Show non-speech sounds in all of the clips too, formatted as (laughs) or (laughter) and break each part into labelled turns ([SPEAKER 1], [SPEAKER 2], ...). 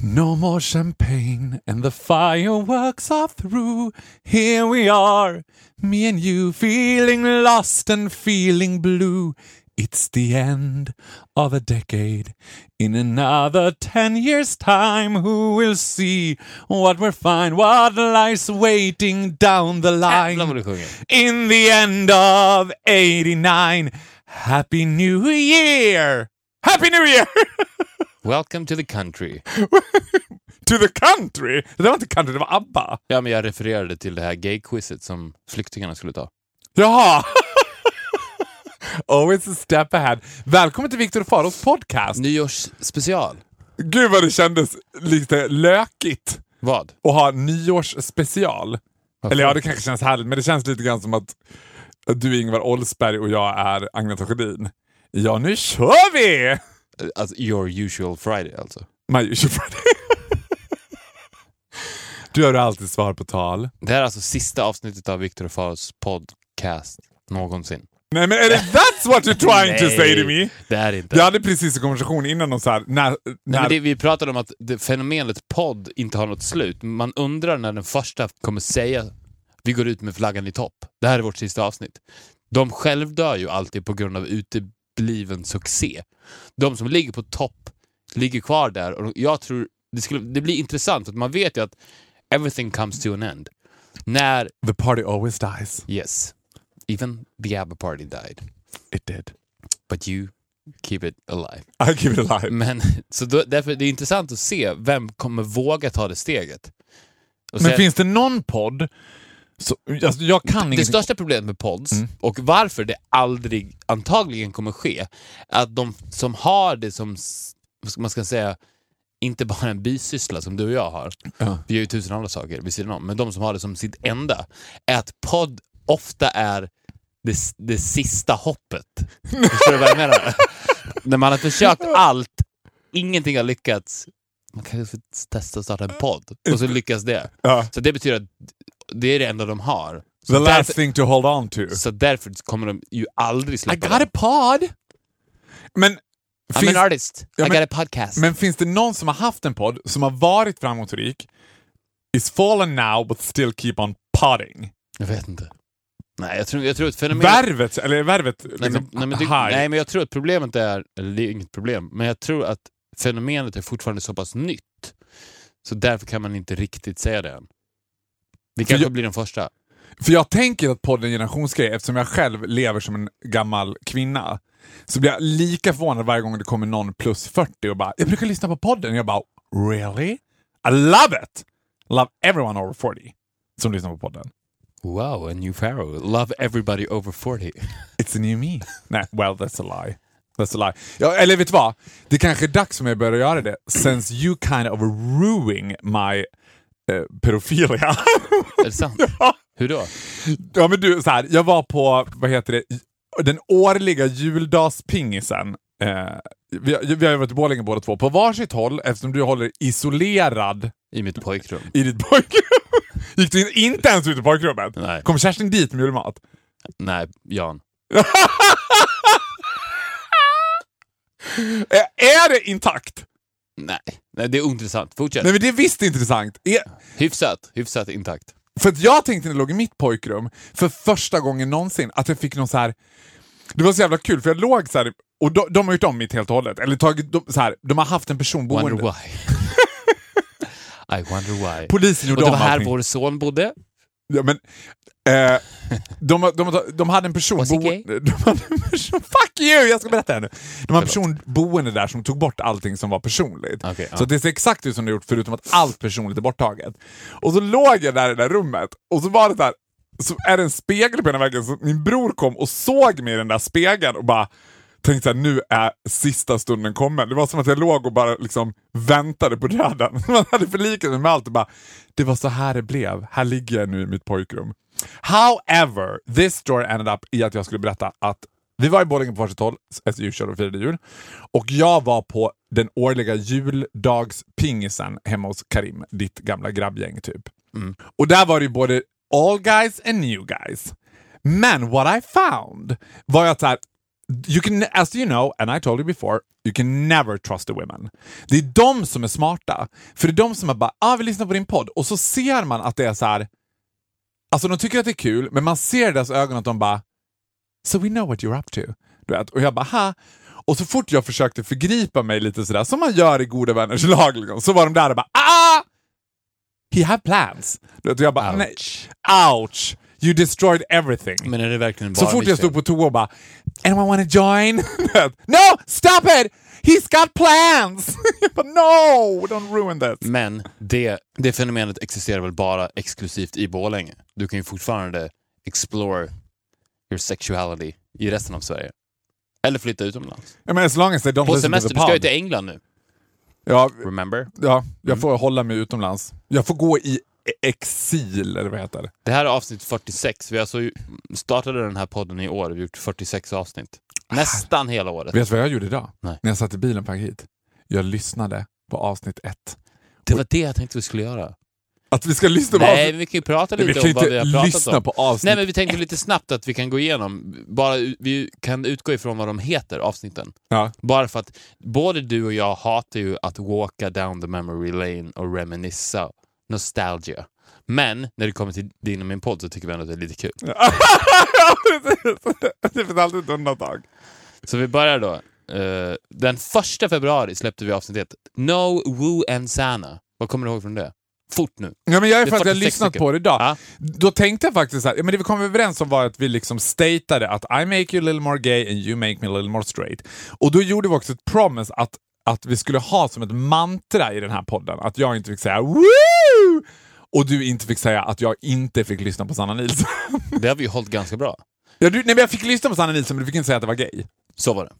[SPEAKER 1] No more champagne and the fireworks are through. Here we are, me and you, feeling lost and feeling blue. It's the end of a decade. In another ten years' time, who will see what we're fine, what lies waiting down the line? In the end of 89, Happy New Year! Happy New Year! (laughs)
[SPEAKER 2] Welcome to the country. (laughs)
[SPEAKER 1] to the country! Det var inte country, det var ABBA.
[SPEAKER 2] Ja, men jag refererade till det här gay-quizet som flyktingarna skulle ta.
[SPEAKER 1] Jaha! (laughs) Always a step ahead. Välkommen till Viktor Faros podcast.
[SPEAKER 2] Nyårsspecial.
[SPEAKER 1] Gud vad det kändes lite lökigt
[SPEAKER 2] Vad?
[SPEAKER 1] att ha nyårsspecial.
[SPEAKER 2] Varför?
[SPEAKER 1] Eller ja, det kanske känns härligt, men det känns lite grann som att du är Ingvar Oldsberg och jag är Agneta Sjödin. Ja, nu kör vi!
[SPEAKER 2] Alltså, your usual Friday alltså.
[SPEAKER 1] My usual Friday. (laughs) Du har alltid svar på tal.
[SPEAKER 2] Det här är alltså sista avsnittet av Viktor och Faros podcast någonsin.
[SPEAKER 1] Nej men är det that's what you're trying to say to me?
[SPEAKER 2] det är inte.
[SPEAKER 1] Vi hade precis en konversation innan om så här, när,
[SPEAKER 2] Nej,
[SPEAKER 1] när
[SPEAKER 2] men det, vi pratade om att det, fenomenet podd inte har något slut. Man undrar när den första kommer säga vi går ut med flaggan i topp. Det här är vårt sista avsnitt. De självdör ju alltid på grund av utebliven succé. De som ligger på topp ligger kvar där och jag tror det, skulle, det blir intressant för man vet ju att everything comes to an end. När,
[SPEAKER 1] the party always dies.
[SPEAKER 2] yes, even the ABBA party died.
[SPEAKER 1] It did.
[SPEAKER 2] But you keep it alive.
[SPEAKER 1] I keep it alive.
[SPEAKER 2] Men, så då, därför det är intressant att se vem kommer våga ta det steget. Och
[SPEAKER 1] Men finns det någon podd så, alltså, jag kan
[SPEAKER 2] det
[SPEAKER 1] ingenting.
[SPEAKER 2] största problemet med pods,
[SPEAKER 1] Mm.
[SPEAKER 2] och varför det aldrig antagligen kommer ske, är att de som har det som, man ska säga, inte bara en bisyssla som du och jag har,
[SPEAKER 1] Ja.
[SPEAKER 2] vi gör ju tusen andra saker vid sidan om, men de som har det som sitt enda, är att podd ofta är det, det sista hoppet. (laughs) Förstår du vad jag menar? När man har försökt allt, ingenting har lyckats, man kanske får testa att starta en podd, och så lyckas det.
[SPEAKER 1] Ja.
[SPEAKER 2] Så det betyder att det är det enda de har. Så
[SPEAKER 1] The last thing to hold on to.
[SPEAKER 2] så därför kommer de ju aldrig
[SPEAKER 1] I
[SPEAKER 2] släppa
[SPEAKER 1] got a pod! Men
[SPEAKER 2] I'm
[SPEAKER 1] finns,
[SPEAKER 2] an artist,
[SPEAKER 1] Ja,
[SPEAKER 2] I
[SPEAKER 1] men-
[SPEAKER 2] got a podcast.
[SPEAKER 1] men finns det någon som har haft en podd som har varit framgångsrik, is fallen now but still keep on podding?
[SPEAKER 2] jag vet inte. Nej, jag tror, jag tror att fenomenet...
[SPEAKER 1] Värvet, eller värvet
[SPEAKER 2] nej,
[SPEAKER 1] liksom,
[SPEAKER 2] men, nej, men
[SPEAKER 1] high.
[SPEAKER 2] nej, men jag tror att problemet är, eller det är inget problem, men jag tror att fenomenet är fortfarande så pass nytt. Så därför kan man inte riktigt säga det än. Vi kanske
[SPEAKER 1] jag-
[SPEAKER 2] blir den första.
[SPEAKER 1] För jag tänker att podden generationsgrej, eftersom jag själv lever som en gammal kvinna. Så blir jag lika förvånad varje gång det kommer någon plus 40 och bara “Jag brukar lyssna på podden” och jag bara “Really? I love it!” Love everyone over 40 som lyssnar på podden.
[SPEAKER 2] Wow, a new pharaoh. Love everybody over 40. (laughs)
[SPEAKER 1] It's a new me. Nej, well that's a lie. That's a lie. Ja, eller vet du vad? Det kanske är dags för mig att börja göra det, since you kind of ruining my uh, pedofilia.
[SPEAKER 2] är det sant? (laughs) Hur då?
[SPEAKER 1] Ja men du, så här, jag var på, vad heter det, den årliga juldagspingisen. Eh, vi, vi har ju varit i Borlänge båda två, på varsitt håll eftersom du håller isolerad
[SPEAKER 2] I mitt pojkrum?
[SPEAKER 1] i ditt pojkrum. (laughs) Gick du in, inte ens ut i pojkrummet?
[SPEAKER 2] Nej.
[SPEAKER 1] Kom Kerstin dit med julmat?
[SPEAKER 2] Nej, Jan. (laughs)
[SPEAKER 1] Eh, är det intakt?
[SPEAKER 2] Nej, Nej det är ointressant. Fortsätt.
[SPEAKER 1] Nej men det är visst intressant. Är,
[SPEAKER 2] Hyfsat, hyfsat intakt.
[SPEAKER 1] För att jag tänkte när jag låg i mitt pojkrum, för första gången någonsin, att jag fick någon så här. Det var så jävla kul för jag låg så här, och de, de har gjort om mitt helt och hållet. Eller tagit, de, så här, de har haft en person
[SPEAKER 2] Wonder
[SPEAKER 1] boende.
[SPEAKER 2] why. (laughs) I wonder why.
[SPEAKER 1] Polisen
[SPEAKER 2] Och
[SPEAKER 1] gjorde
[SPEAKER 2] det var här
[SPEAKER 1] allting.
[SPEAKER 2] vår son bodde.
[SPEAKER 1] Ja, men, eh, de, de, de, de hade en person boende... De hade en person, fuck you! Jag ska berätta här nu. De hade en person boende där som tog bort allting som var personligt.
[SPEAKER 2] Okej,
[SPEAKER 1] Så
[SPEAKER 2] ja.
[SPEAKER 1] det ser exakt ut som det gjort förutom att allt personligt är borttaget. Och så låg jag där i det där rummet och så var det där så är det en spegel på ena väggen så min bror kom och såg mig i den där spegeln och bara tänkte såhär, nu är sista stunden kommen. Det var som att jag låg och bara liksom väntade på döden. (laughs) Man hade förlikat mig med allt och bara, det var så här det blev. Här ligger jag nu i mitt pojkrum. However, this story ended up i att jag skulle berätta att vi var i Borlänge på varsitt håll, as usual, och firade jul. Och jag var på den årliga juldagspingisen hemma hos Karim, ditt gamla grabbgäng typ. Och där var det ju både all guys and new guys. Men what I found var att så här, you can, as you know, and I told you before, you can never trust the women. Det är de som är smarta. För det är de som är bara, ah, vi lyssnar på din podd. Och så ser man att det är så här. Alltså de tycker att det är kul, men man ser i deras ögon att de bara, so we know what you're up to. Du vet? Och jag bara, ha. Och så fort jag försökte förgripa mig lite sådär, som man gör i goda vänners (laughs) lag, liksom, så var de där och bara, ah! He had plans. Du vet, och jag bara, nej. Ouch! You destroyed everything.
[SPEAKER 2] Men är det verkligen bara
[SPEAKER 1] Så fort jag stod på toa och bara “Anyone wanna join?” (laughs) “No! Stop it! He's got plans!” (laughs) bara “No! Don't ruin this!”
[SPEAKER 2] Men det, det fenomenet existerar väl bara exklusivt i Borlänge? Du kan ju fortfarande explore your sexuality i resten av Sverige. Eller flytta utomlands.
[SPEAKER 1] I mean, as long as they don't
[SPEAKER 2] På semester, du ska ju till England nu.
[SPEAKER 1] Ja,
[SPEAKER 2] Remember?
[SPEAKER 1] ja, jag får hålla mig utomlands. Jag får gå i exil, eller vad heter det?
[SPEAKER 2] Det här är avsnitt 46. Vi alltså startade den här podden i år. Vi har gjort 46 avsnitt. Nästan hela året.
[SPEAKER 1] Vet du vad jag gjorde idag?
[SPEAKER 2] Nej.
[SPEAKER 1] När jag satt i bilen på väg hit. Jag lyssnade på avsnitt ett.
[SPEAKER 2] Det var det jag tänkte vi skulle göra.
[SPEAKER 1] Att vi ska lyssna på
[SPEAKER 2] Nej,
[SPEAKER 1] avsnitt...
[SPEAKER 2] vi kan ju prata
[SPEAKER 1] Nej,
[SPEAKER 2] lite
[SPEAKER 1] kan
[SPEAKER 2] om vad vi har pratat
[SPEAKER 1] lyssna
[SPEAKER 2] om.
[SPEAKER 1] på avsnitt
[SPEAKER 2] Nej, men vi tänkte lite snabbt att vi kan gå igenom, bara vi kan utgå ifrån vad de heter, avsnitten.
[SPEAKER 1] Ja.
[SPEAKER 2] Bara för att både du och jag hatar ju att walka down the memory lane och reminissa nostalgia. Men när det kommer till din och min podd så tycker vi ändå att det är lite kul. (laughs)
[SPEAKER 1] det finns alltid ett undantag.
[SPEAKER 2] Så vi börjar då. Eh, den första februari släppte vi avsnitt ett. No Woo and Sana. Vad kommer du ihåg från det? Fort nu.
[SPEAKER 1] Ja, men jag, är faktiskt, jag har
[SPEAKER 2] 46
[SPEAKER 1] lyssnat på det idag.
[SPEAKER 2] Ja.
[SPEAKER 1] Då tänkte jag faktiskt så här, ja, men det vi kom överens om var att vi liksom statade att I make you a little more gay and you make me a little more straight. Och då gjorde vi också ett promise att, att vi skulle ha som ett mantra i den här podden att jag inte fick säga Woo! och du inte fick säga att jag inte fick lyssna på Sanna Nilsson.
[SPEAKER 2] Det har vi ju hållit ganska bra.
[SPEAKER 1] ja, du, nej, men jag fick lyssna på Sanna Nilsson men du fick inte säga att det var gay.
[SPEAKER 2] Så var det.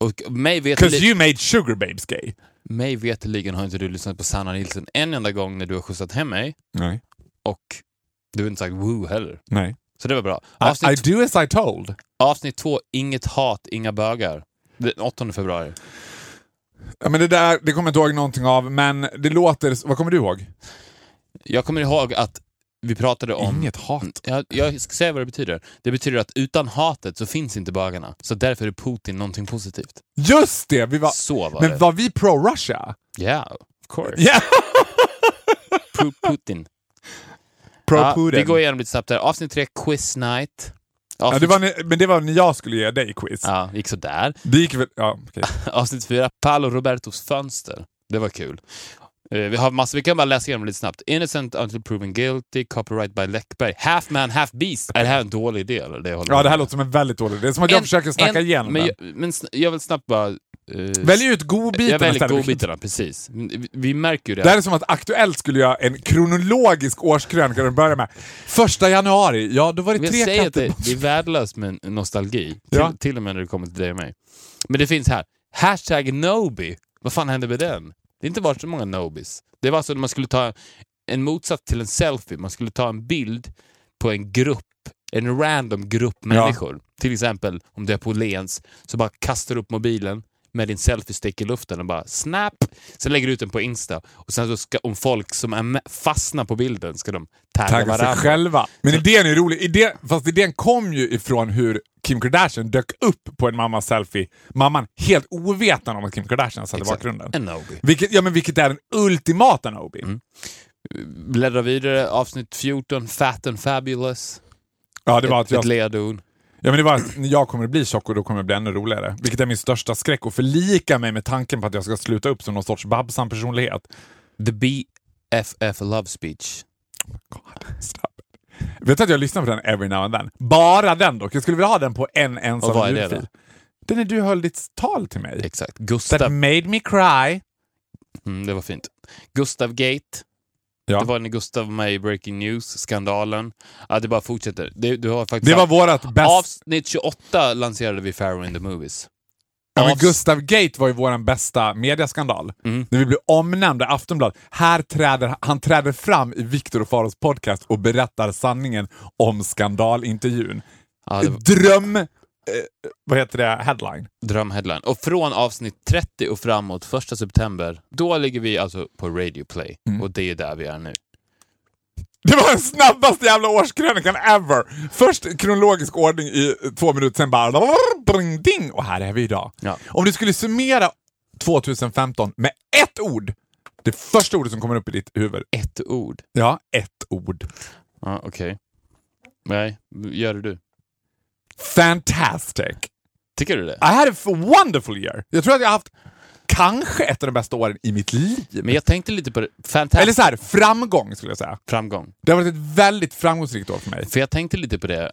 [SPEAKER 2] Och mig,
[SPEAKER 1] Because you made sugar babes gay.
[SPEAKER 2] mig veterligen har inte du lyssnat på Sanna Nilsson en enda gång när du har skjutsat hem mig
[SPEAKER 1] Nej.
[SPEAKER 2] och du har inte sagt woo heller.
[SPEAKER 1] Nej.
[SPEAKER 2] Så det var bra.
[SPEAKER 1] I,
[SPEAKER 2] Avsnitt,
[SPEAKER 1] I do as I told.
[SPEAKER 2] avsnitt två, Inget hat, inga bögar. Den 8 februari.
[SPEAKER 1] Ja, men det där det kommer jag inte ihåg någonting av, men det låter... Vad kommer du ihåg?
[SPEAKER 2] Jag kommer ihåg att vi pratade om...
[SPEAKER 1] Inget hat.
[SPEAKER 2] Jag, jag ska säga vad det betyder. Det betyder att utan hatet så finns inte bögarna. Så därför är Putin någonting positivt.
[SPEAKER 1] Just det! Vi var,
[SPEAKER 2] Så var
[SPEAKER 1] men
[SPEAKER 2] det.
[SPEAKER 1] var vi pro-Russia?
[SPEAKER 2] Yeah, of course.
[SPEAKER 1] Ja!
[SPEAKER 2] Pu- Putin. (laughs)
[SPEAKER 1] Pro
[SPEAKER 2] Ja, vi går igenom lite snabbt där. Avsnitt tre, Quiz Night.
[SPEAKER 1] Ja, det var, men det var när jag skulle ge dig quiz.
[SPEAKER 2] ja, gick sådär.
[SPEAKER 1] Det gick väl... Ja, okej. (laughs)
[SPEAKER 2] Avsnitt fyra, Paolo Robertos fönster. Det var kul. Eh, vi har massor, vi kan bara läsa igenom lite snabbt. Innocent until proven guilty, copyright by Läckberg. Half man, half beast. Är det här en dålig idé? Eller? Det jag
[SPEAKER 1] ja,
[SPEAKER 2] med
[SPEAKER 1] det här
[SPEAKER 2] om?
[SPEAKER 1] låter som en väldigt dålig Det är som att jag
[SPEAKER 2] En-
[SPEAKER 1] försöker snacka
[SPEAKER 2] en-
[SPEAKER 1] igenom
[SPEAKER 2] men
[SPEAKER 1] den.
[SPEAKER 2] jag, men jag vill snabbt bara... eh,
[SPEAKER 1] Välj ut godbitarna
[SPEAKER 2] Jag väljer
[SPEAKER 1] istället.
[SPEAKER 2] godbitarna, precis. Vi, vi märker ju det.
[SPEAKER 1] Det här är som att Aktuellt skulle göra en kronologisk årskrönika där de börjar med första januari, ja då var det
[SPEAKER 2] jag
[SPEAKER 1] tre katter.
[SPEAKER 2] det, det är värdelöst med nostalgi. Till,
[SPEAKER 1] Ja.
[SPEAKER 2] till och med när det kommer till dig och mig. Men det finns här. Hashtag Nobi. Vad fan hände med den? Det har inte varit så många Nobis. Det var så att man skulle ta en motsats till en selfie. Man skulle ta en bild på en grupp, en random grupp människor. Till exempel om du är på Lens så bara kastar du upp mobilen med din selfie-stick i luften och bara snap! Sen lägger du ut den på Insta. Och sen så ska, om folk som är med, fastnar på bilden ska de tagga varandra.
[SPEAKER 1] sig själva. Men idén är rolig. Idén, fast idén kom ju ifrån hur Kim Kardashian dök upp på en mammas selfie. Mamman helt ovetande om att Kim Kardashian satt i bakgrunden.
[SPEAKER 2] En Nobi.
[SPEAKER 1] Vilket, ja, men vilket är den ultimata Nobi.
[SPEAKER 2] Mm. Bläddra vidare, avsnitt 14, Fat and Fabulous.
[SPEAKER 1] Ja, det var
[SPEAKER 2] ett,
[SPEAKER 1] att jag,
[SPEAKER 2] ett ledord.
[SPEAKER 1] Ja, men det var att när jag kommer att bli tjock och då kommer det bli ännu roligare. Vilket är min största skräck. Att förlika mig med tanken på att jag ska sluta upp som någon sorts Babsan-personlighet.
[SPEAKER 2] The BFF Love Speech.
[SPEAKER 1] Stop it. Vet du att jag lyssnar på den every now and then? Bara den dock. Jag skulle vilja ha den på en
[SPEAKER 2] Och
[SPEAKER 1] ensam
[SPEAKER 2] vad är det
[SPEAKER 1] ljudfil.
[SPEAKER 2] då?
[SPEAKER 1] Den är du höll ditt tal till mig.
[SPEAKER 2] Exakt.
[SPEAKER 1] That
[SPEAKER 2] Gustav.
[SPEAKER 1] made me cry.
[SPEAKER 2] Mm, det var fint. Gustav Gate.
[SPEAKER 1] Ja.
[SPEAKER 2] Det var när Gustav var med i Breaking News, skandalen. Ja, det bara fortsätter. Det, du har faktiskt
[SPEAKER 1] Det var vårat bästa...
[SPEAKER 2] Avsnitt 28 lanserade vi Pharaoh in the Movies.
[SPEAKER 1] Ja, men Gustav Gate var ju vår bästa mediaskandal.
[SPEAKER 2] Mm.
[SPEAKER 1] När vi blev omnämnda i Aftonbladet. Här träder, han träder fram i Viktor och Faros podcast och berättar sanningen om skandalintervjun.
[SPEAKER 2] Ja, var
[SPEAKER 1] Dröm... Eh, vad heter det? Headline.
[SPEAKER 2] drömheadline. Och från avsnitt 30 och framåt, första september, då ligger vi alltså på Radio Play.
[SPEAKER 1] Mm.
[SPEAKER 2] Och det är där vi är nu.
[SPEAKER 1] Det var den snabbaste jävla årskrönikan ever! Först kronologisk ordning i två minuter, sen bara bring, ding, och här är vi idag.
[SPEAKER 2] Ja.
[SPEAKER 1] Om du skulle summera 2015 med ett ord, det första ordet som kommer upp i ditt huvud.
[SPEAKER 2] Ett ord.
[SPEAKER 1] Ja, ett ord.
[SPEAKER 2] Ja, okej. Nej, gör det du.
[SPEAKER 1] Fantastic!
[SPEAKER 2] Tycker du det?
[SPEAKER 1] I had a wonderful year. Jag tror att jag har haft kanske ett av de bästa åren i mitt liv.
[SPEAKER 2] Men jag tänkte lite på det. Fantastic
[SPEAKER 1] Eller så här, framgång skulle jag säga.
[SPEAKER 2] framgång.
[SPEAKER 1] Det har varit ett väldigt framgångsrikt år för mig.
[SPEAKER 2] För jag tänkte lite på det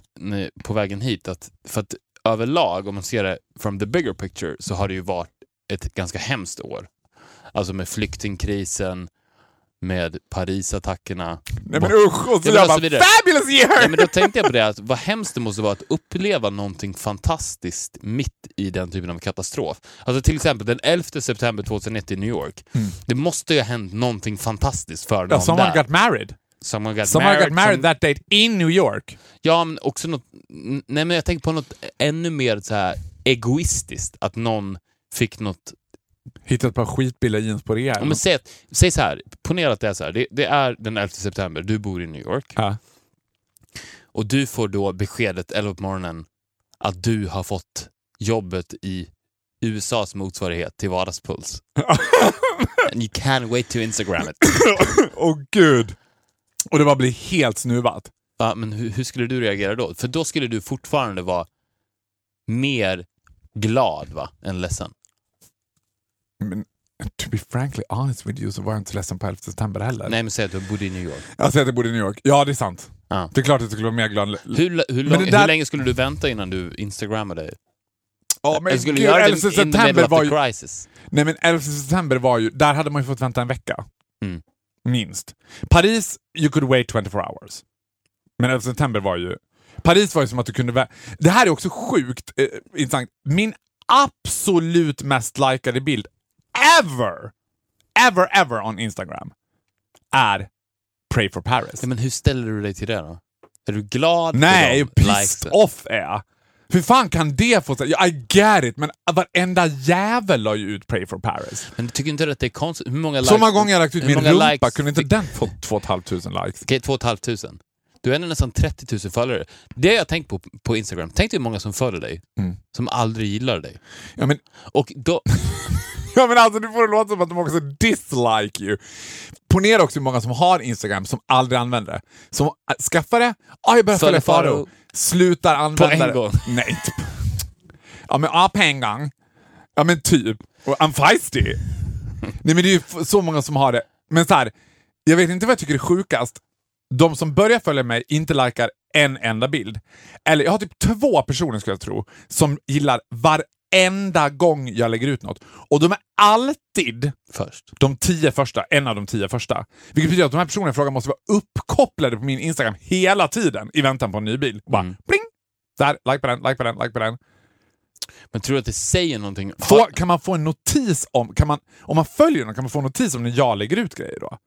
[SPEAKER 2] på vägen hit, att, för att överlag, om man ser det from the bigger picture, så har det ju varit ett ganska hemskt år. Alltså med flyktingkrisen, med Parisattackerna.
[SPEAKER 1] Nej men usch, och så
[SPEAKER 2] Ja,
[SPEAKER 1] jag bara
[SPEAKER 2] så vidare.
[SPEAKER 1] fabulous year!
[SPEAKER 2] Ja, men då tänkte jag på det, att vad hemskt det måste vara att uppleva någonting fantastiskt mitt i den typen av katastrof. Alltså till exempel den 11 september 2001 i New York. Det måste ju ha hänt någonting fantastiskt för
[SPEAKER 1] Ja,
[SPEAKER 2] någon
[SPEAKER 1] someone
[SPEAKER 2] där.
[SPEAKER 1] got married.
[SPEAKER 2] someone got
[SPEAKER 1] Someone
[SPEAKER 2] married.
[SPEAKER 1] got married
[SPEAKER 2] som-
[SPEAKER 1] that date in New York.
[SPEAKER 2] Ja, men också något... Nej, men jag tänker på något ännu mer så här egoistiskt. Att någon fick något...
[SPEAKER 1] Hittat ett par skitbilliga jeans på rea.
[SPEAKER 2] Ja, men säg, säg så här, ponera att det är så här. Det, det är den 11 september, du bor i New York.
[SPEAKER 1] Ja.
[SPEAKER 2] Och du får då beskedet 11 på morgonen att du har fått jobbet i USAs motsvarighet till Vardagspuls. (laughs) And you can't wait to Instagram it.
[SPEAKER 1] Åh gud! Och det bara blir helt snuvat.
[SPEAKER 2] Ja, men hur, hur skulle du reagera då? För då skulle du fortfarande vara mer glad va, än ledsen.
[SPEAKER 1] Men to be frankly honest with you så var jag inte så ledsen på 11 september heller.
[SPEAKER 2] Nej, men säg att du bodde i New York.
[SPEAKER 1] Jag säger att jag bodde i New York. Ja, det är sant.
[SPEAKER 2] Ja.
[SPEAKER 1] Det är klart att jag skulle vara mer glad.
[SPEAKER 2] Hur, hur, lång,
[SPEAKER 1] där-
[SPEAKER 2] hur länge skulle du vänta innan du instagrammade?
[SPEAKER 1] Ja, men
[SPEAKER 2] Eller skulle
[SPEAKER 1] gud,
[SPEAKER 2] göra
[SPEAKER 1] 11
[SPEAKER 2] det in
[SPEAKER 1] september var ju...
[SPEAKER 2] crisis?
[SPEAKER 1] Nej men 11 september var ju, där hade man ju fått vänta en vecka.
[SPEAKER 2] Mm.
[SPEAKER 1] Minst. Paris, you could wait 24 hours. Men 11 september var ju... Paris var ju som att du kunde... Det här är också sjukt eh, intressant. Min absolut mest likade bild ever, ever, ever on Instagram är Pray for Paris.
[SPEAKER 2] Men hur ställer du dig till det då? Är du glad
[SPEAKER 1] Nej, pissed
[SPEAKER 2] likesen?
[SPEAKER 1] off är jag. Hur fan kan det få sig... I get it, men varenda jävel la ju ut Pray for Paris.
[SPEAKER 2] Men du tycker inte att det är konstigt? Hur många
[SPEAKER 1] Så
[SPEAKER 2] likes-
[SPEAKER 1] många gånger jag har lagt ut min rumpa,
[SPEAKER 2] likes
[SPEAKER 1] kunde inte den få 2 500 likes?
[SPEAKER 2] Okej, 2 500. Du är ändå nästan 30 000 följare. Det har jag tänkt på på Instagram. Tänk dig hur många som följer dig,
[SPEAKER 1] Mm.
[SPEAKER 2] som aldrig gillar dig.
[SPEAKER 1] Ja men,
[SPEAKER 2] Och då... (laughs) (laughs)
[SPEAKER 1] ja, men alltså, du får det låta som att de också dislike you. Ponera också hur många som har Instagram som aldrig använder det. Som äh, skaffar det, ah, jag börjar följa Faro. slutar använda
[SPEAKER 2] en
[SPEAKER 1] det.
[SPEAKER 2] gång. (laughs)
[SPEAKER 1] Nej, inte på- Ja men ja, på en gång. Ja men typ. Och I'm feisty. Nej men det är ju så många som har det. Men så här, jag vet inte vad jag tycker är sjukast. De som börjar följa mig inte likar en enda bild. Eller jag har typ två personer skulle jag tro som gillar varenda gång jag lägger ut något. Och de är alltid
[SPEAKER 2] Först.
[SPEAKER 1] de tio första, en av de tio första. Vilket betyder att de här personerna i fråga måste vara uppkopplade på min Instagram hela tiden i väntan på en ny bil. Och bara
[SPEAKER 2] Mm.
[SPEAKER 1] pling! Där, like på den, like på den, like på den.
[SPEAKER 2] Men tror du att det säger någonting?
[SPEAKER 1] Få, kan man få en notis om, kan man, om man följer någon, kan man få en notis om när jag lägger ut grejer då?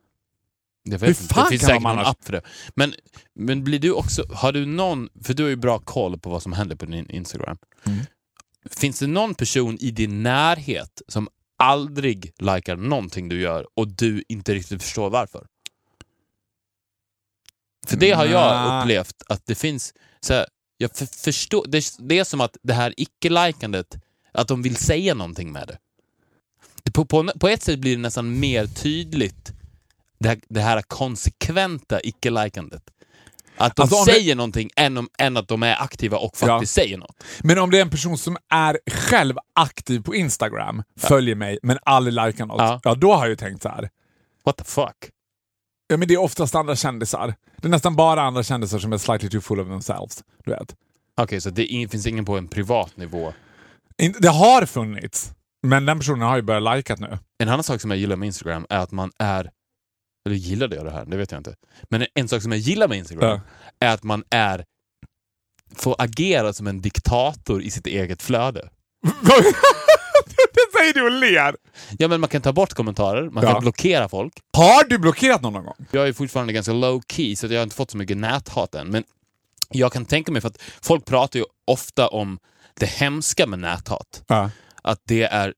[SPEAKER 2] Jag
[SPEAKER 1] Hur
[SPEAKER 2] vet inte.
[SPEAKER 1] fan
[SPEAKER 2] Det finns
[SPEAKER 1] kan
[SPEAKER 2] säkert
[SPEAKER 1] man annars-
[SPEAKER 2] app för det. Men, men blir du också... Har du någon... För du har ju bra koll på vad som händer på din Instagram.
[SPEAKER 1] Mm.
[SPEAKER 2] Finns det någon person i din närhet som aldrig likar någonting du gör och du inte riktigt förstår varför? För det har jag upplevt att det finns... Så här, jag för, förstår, det, det är som att det här icke-likandet, att de vill säga någonting med det. det på, på, på ett sätt blir det nästan mer tydligt det här, det här konsekventa icke-likandet. Att de
[SPEAKER 1] Alltså, om det-
[SPEAKER 2] säger någonting än, om, än att de är aktiva och faktiskt säger något.
[SPEAKER 1] Men om det är en person som är själv aktiv på Instagram, följer mig men aldrig likar något,
[SPEAKER 2] Ja.
[SPEAKER 1] ja. då har jag ju tänkt så här.
[SPEAKER 2] What the fuck?
[SPEAKER 1] Ja, men det är oftast andra kändisar. Det är nästan bara andra kändisar som är slightly too full of themselves. Du vet.
[SPEAKER 2] Okej, så det ing- finns ingen på en privat nivå.
[SPEAKER 1] In- Det har funnits, men den personen har ju börjat likat nu.
[SPEAKER 2] En annan sak som jag gillar med Instagram är att man är... Eller gillade jag det här? Det vet jag inte. Men en sak som jag gillar med Instagram är att man är... Får agera som en diktator i sitt eget flöde. (laughs)
[SPEAKER 1] det säger du och ler!
[SPEAKER 2] Ja, men man kan ta bort kommentarer, man
[SPEAKER 1] Ja.
[SPEAKER 2] kan blockera folk.
[SPEAKER 1] Har du blockerat någon någon gång?
[SPEAKER 2] Jag är fortfarande ganska low key så jag har inte fått så mycket näthat än. Men jag kan tänka mig, för att folk pratar ju ofta om det hemska med näthat.
[SPEAKER 1] Ja.
[SPEAKER 2] Att det är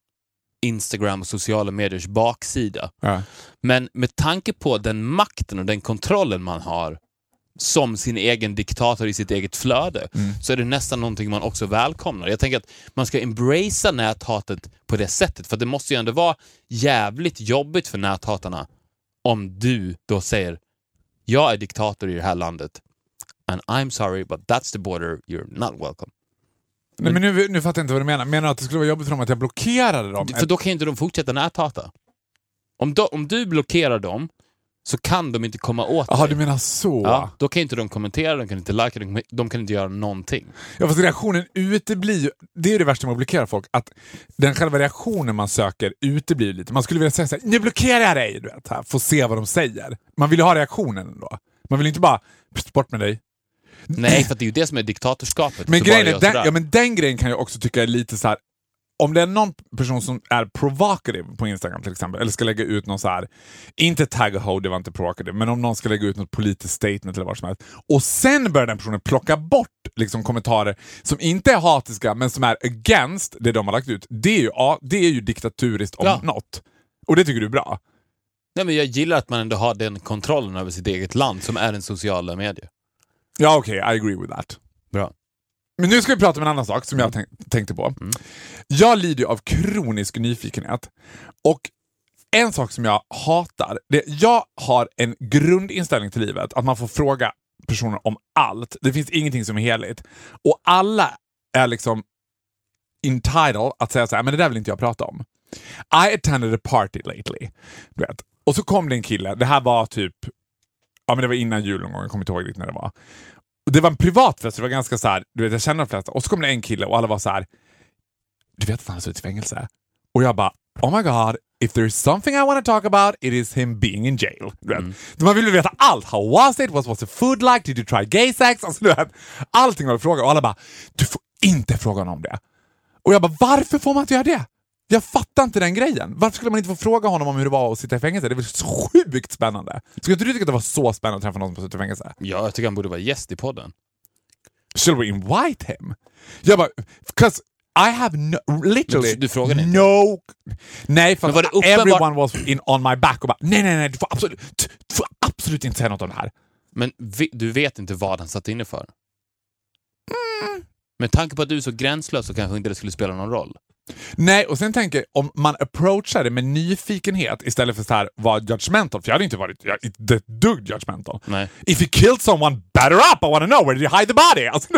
[SPEAKER 2] Instagram och sociala mediers baksida.
[SPEAKER 1] Ja.
[SPEAKER 2] Men med tanke på den makten och den kontrollen man har som sin egen diktator i sitt eget flöde, så är det nästan någonting man också välkomnar. Jag tänker att man ska embracea näthatet på det sättet, för det måste ju ändå vara jävligt jobbigt för näthatarna om du då säger jag är diktator i det här landet and I'm sorry but that's the border, you're not welcome.
[SPEAKER 1] Nej, men nu, nu fattar jag inte vad du menar. Menar du att det skulle vara jobbigt för dem att jag blockerade dem?
[SPEAKER 2] För då kan ju inte de fortsätta näthata. Om, då, om du blockerar dem så kan de inte komma åt
[SPEAKER 1] Jaha,
[SPEAKER 2] dig.
[SPEAKER 1] du menar så.
[SPEAKER 2] Ja, då kan inte de kommentera, de kan inte likea, de, de kan inte göra någonting.
[SPEAKER 1] Ja, fast reaktionen uteblir ju. Det är det värsta med att blockera folk, att den själva reaktionen man söker uteblir lite. Man skulle vilja säga såhär, nu blockerar jag dig! Du vet, här, få se vad de säger. Man vill ju ha reaktionen ändå. Man vill inte bara, "Pst, bort med dig.
[SPEAKER 2] Nej, för det är ju det som är diktatorskapet.
[SPEAKER 1] Men, grejen är, den, ja, men den grejen kan jag också tycka är lite så här. Om det är någon person som är provocative på Instagram till exempel, eller ska lägga ut någon så här, inte tag och ho, det var inte provocative, men om någon ska lägga ut något politiskt statement eller vad som helst, och sen börjar den personen plocka bort liksom, kommentarer som inte är hatiska, men som är against det de har lagt ut, det är ju, ja, det är ju diktaturiskt om
[SPEAKER 2] Ja.
[SPEAKER 1] något. Och det tycker du är bra?
[SPEAKER 2] Nej, men jag gillar att man ändå har den kontrollen över sitt eget land som är en sociala medier.
[SPEAKER 1] Ja, okej, I agree with that.
[SPEAKER 2] Bra.
[SPEAKER 1] Men nu ska vi prata om en annan sak som jag tänk, tänkte på. Jag lider ju av kronisk nyfikenhet. Och en sak som jag hatar, det jag har en grundinställning till livet, att man får fråga personer om allt. Det finns ingenting som är heligt. Och alla är liksom entitled att säga så här, men det där vill inte jag prata om. I attended a party lately. Du vet. Och så kom det en kille, det här var typ, ja men det var innan jul någon gång, jag kommer inte ihåg riktigt när det var. Och det var en privat fest, det var ganska så här, du vet jag känner de flesta. Och så kom det en kille och alla var så här. du vet att han har suttit i fängelse? Och jag bara, oh my god, if there is something I want to talk about it is him being in jail. Vet. Man vill ju veta allt. How was it? What was the food like? Did you try gay sex? Alltså, du vet, allting var fråga och alla bara, du får inte fråga honom om det. Och jag bara, varför får man inte göra det? Jag fattar inte den grejen. Varför skulle man inte få fråga honom om hur det var att sitta i fängelse? Det är väl så sjukt spännande? Skulle inte du tycka att det var så spännande att träffa någon som har suttit i fängelse?
[SPEAKER 2] Ja, jag tycker han borde vara gäst i podden.
[SPEAKER 1] Should we invite him? Jag bara, 'cause I have no, literally
[SPEAKER 2] du frågade inte?
[SPEAKER 1] no... Nej, för
[SPEAKER 2] var det
[SPEAKER 1] everyone was in on my back och bara nej, nej, nej, du får absolut, du får absolut inte säga något om det här.
[SPEAKER 2] Men vi, du vet inte vad han satt inne för?
[SPEAKER 1] Mm.
[SPEAKER 2] Med tanke på att du är så gränslös så kanske inte det skulle spela någon roll.
[SPEAKER 1] Nej, och sen tänker jag om man approachar det med nyfikenhet istället för så här vara judgmental, för jag hade inte varit jag, inte ett dugg judgmental.
[SPEAKER 2] Nej.
[SPEAKER 1] If you killed someone, batter up! I wanna know, where did you hide the body? Alltså,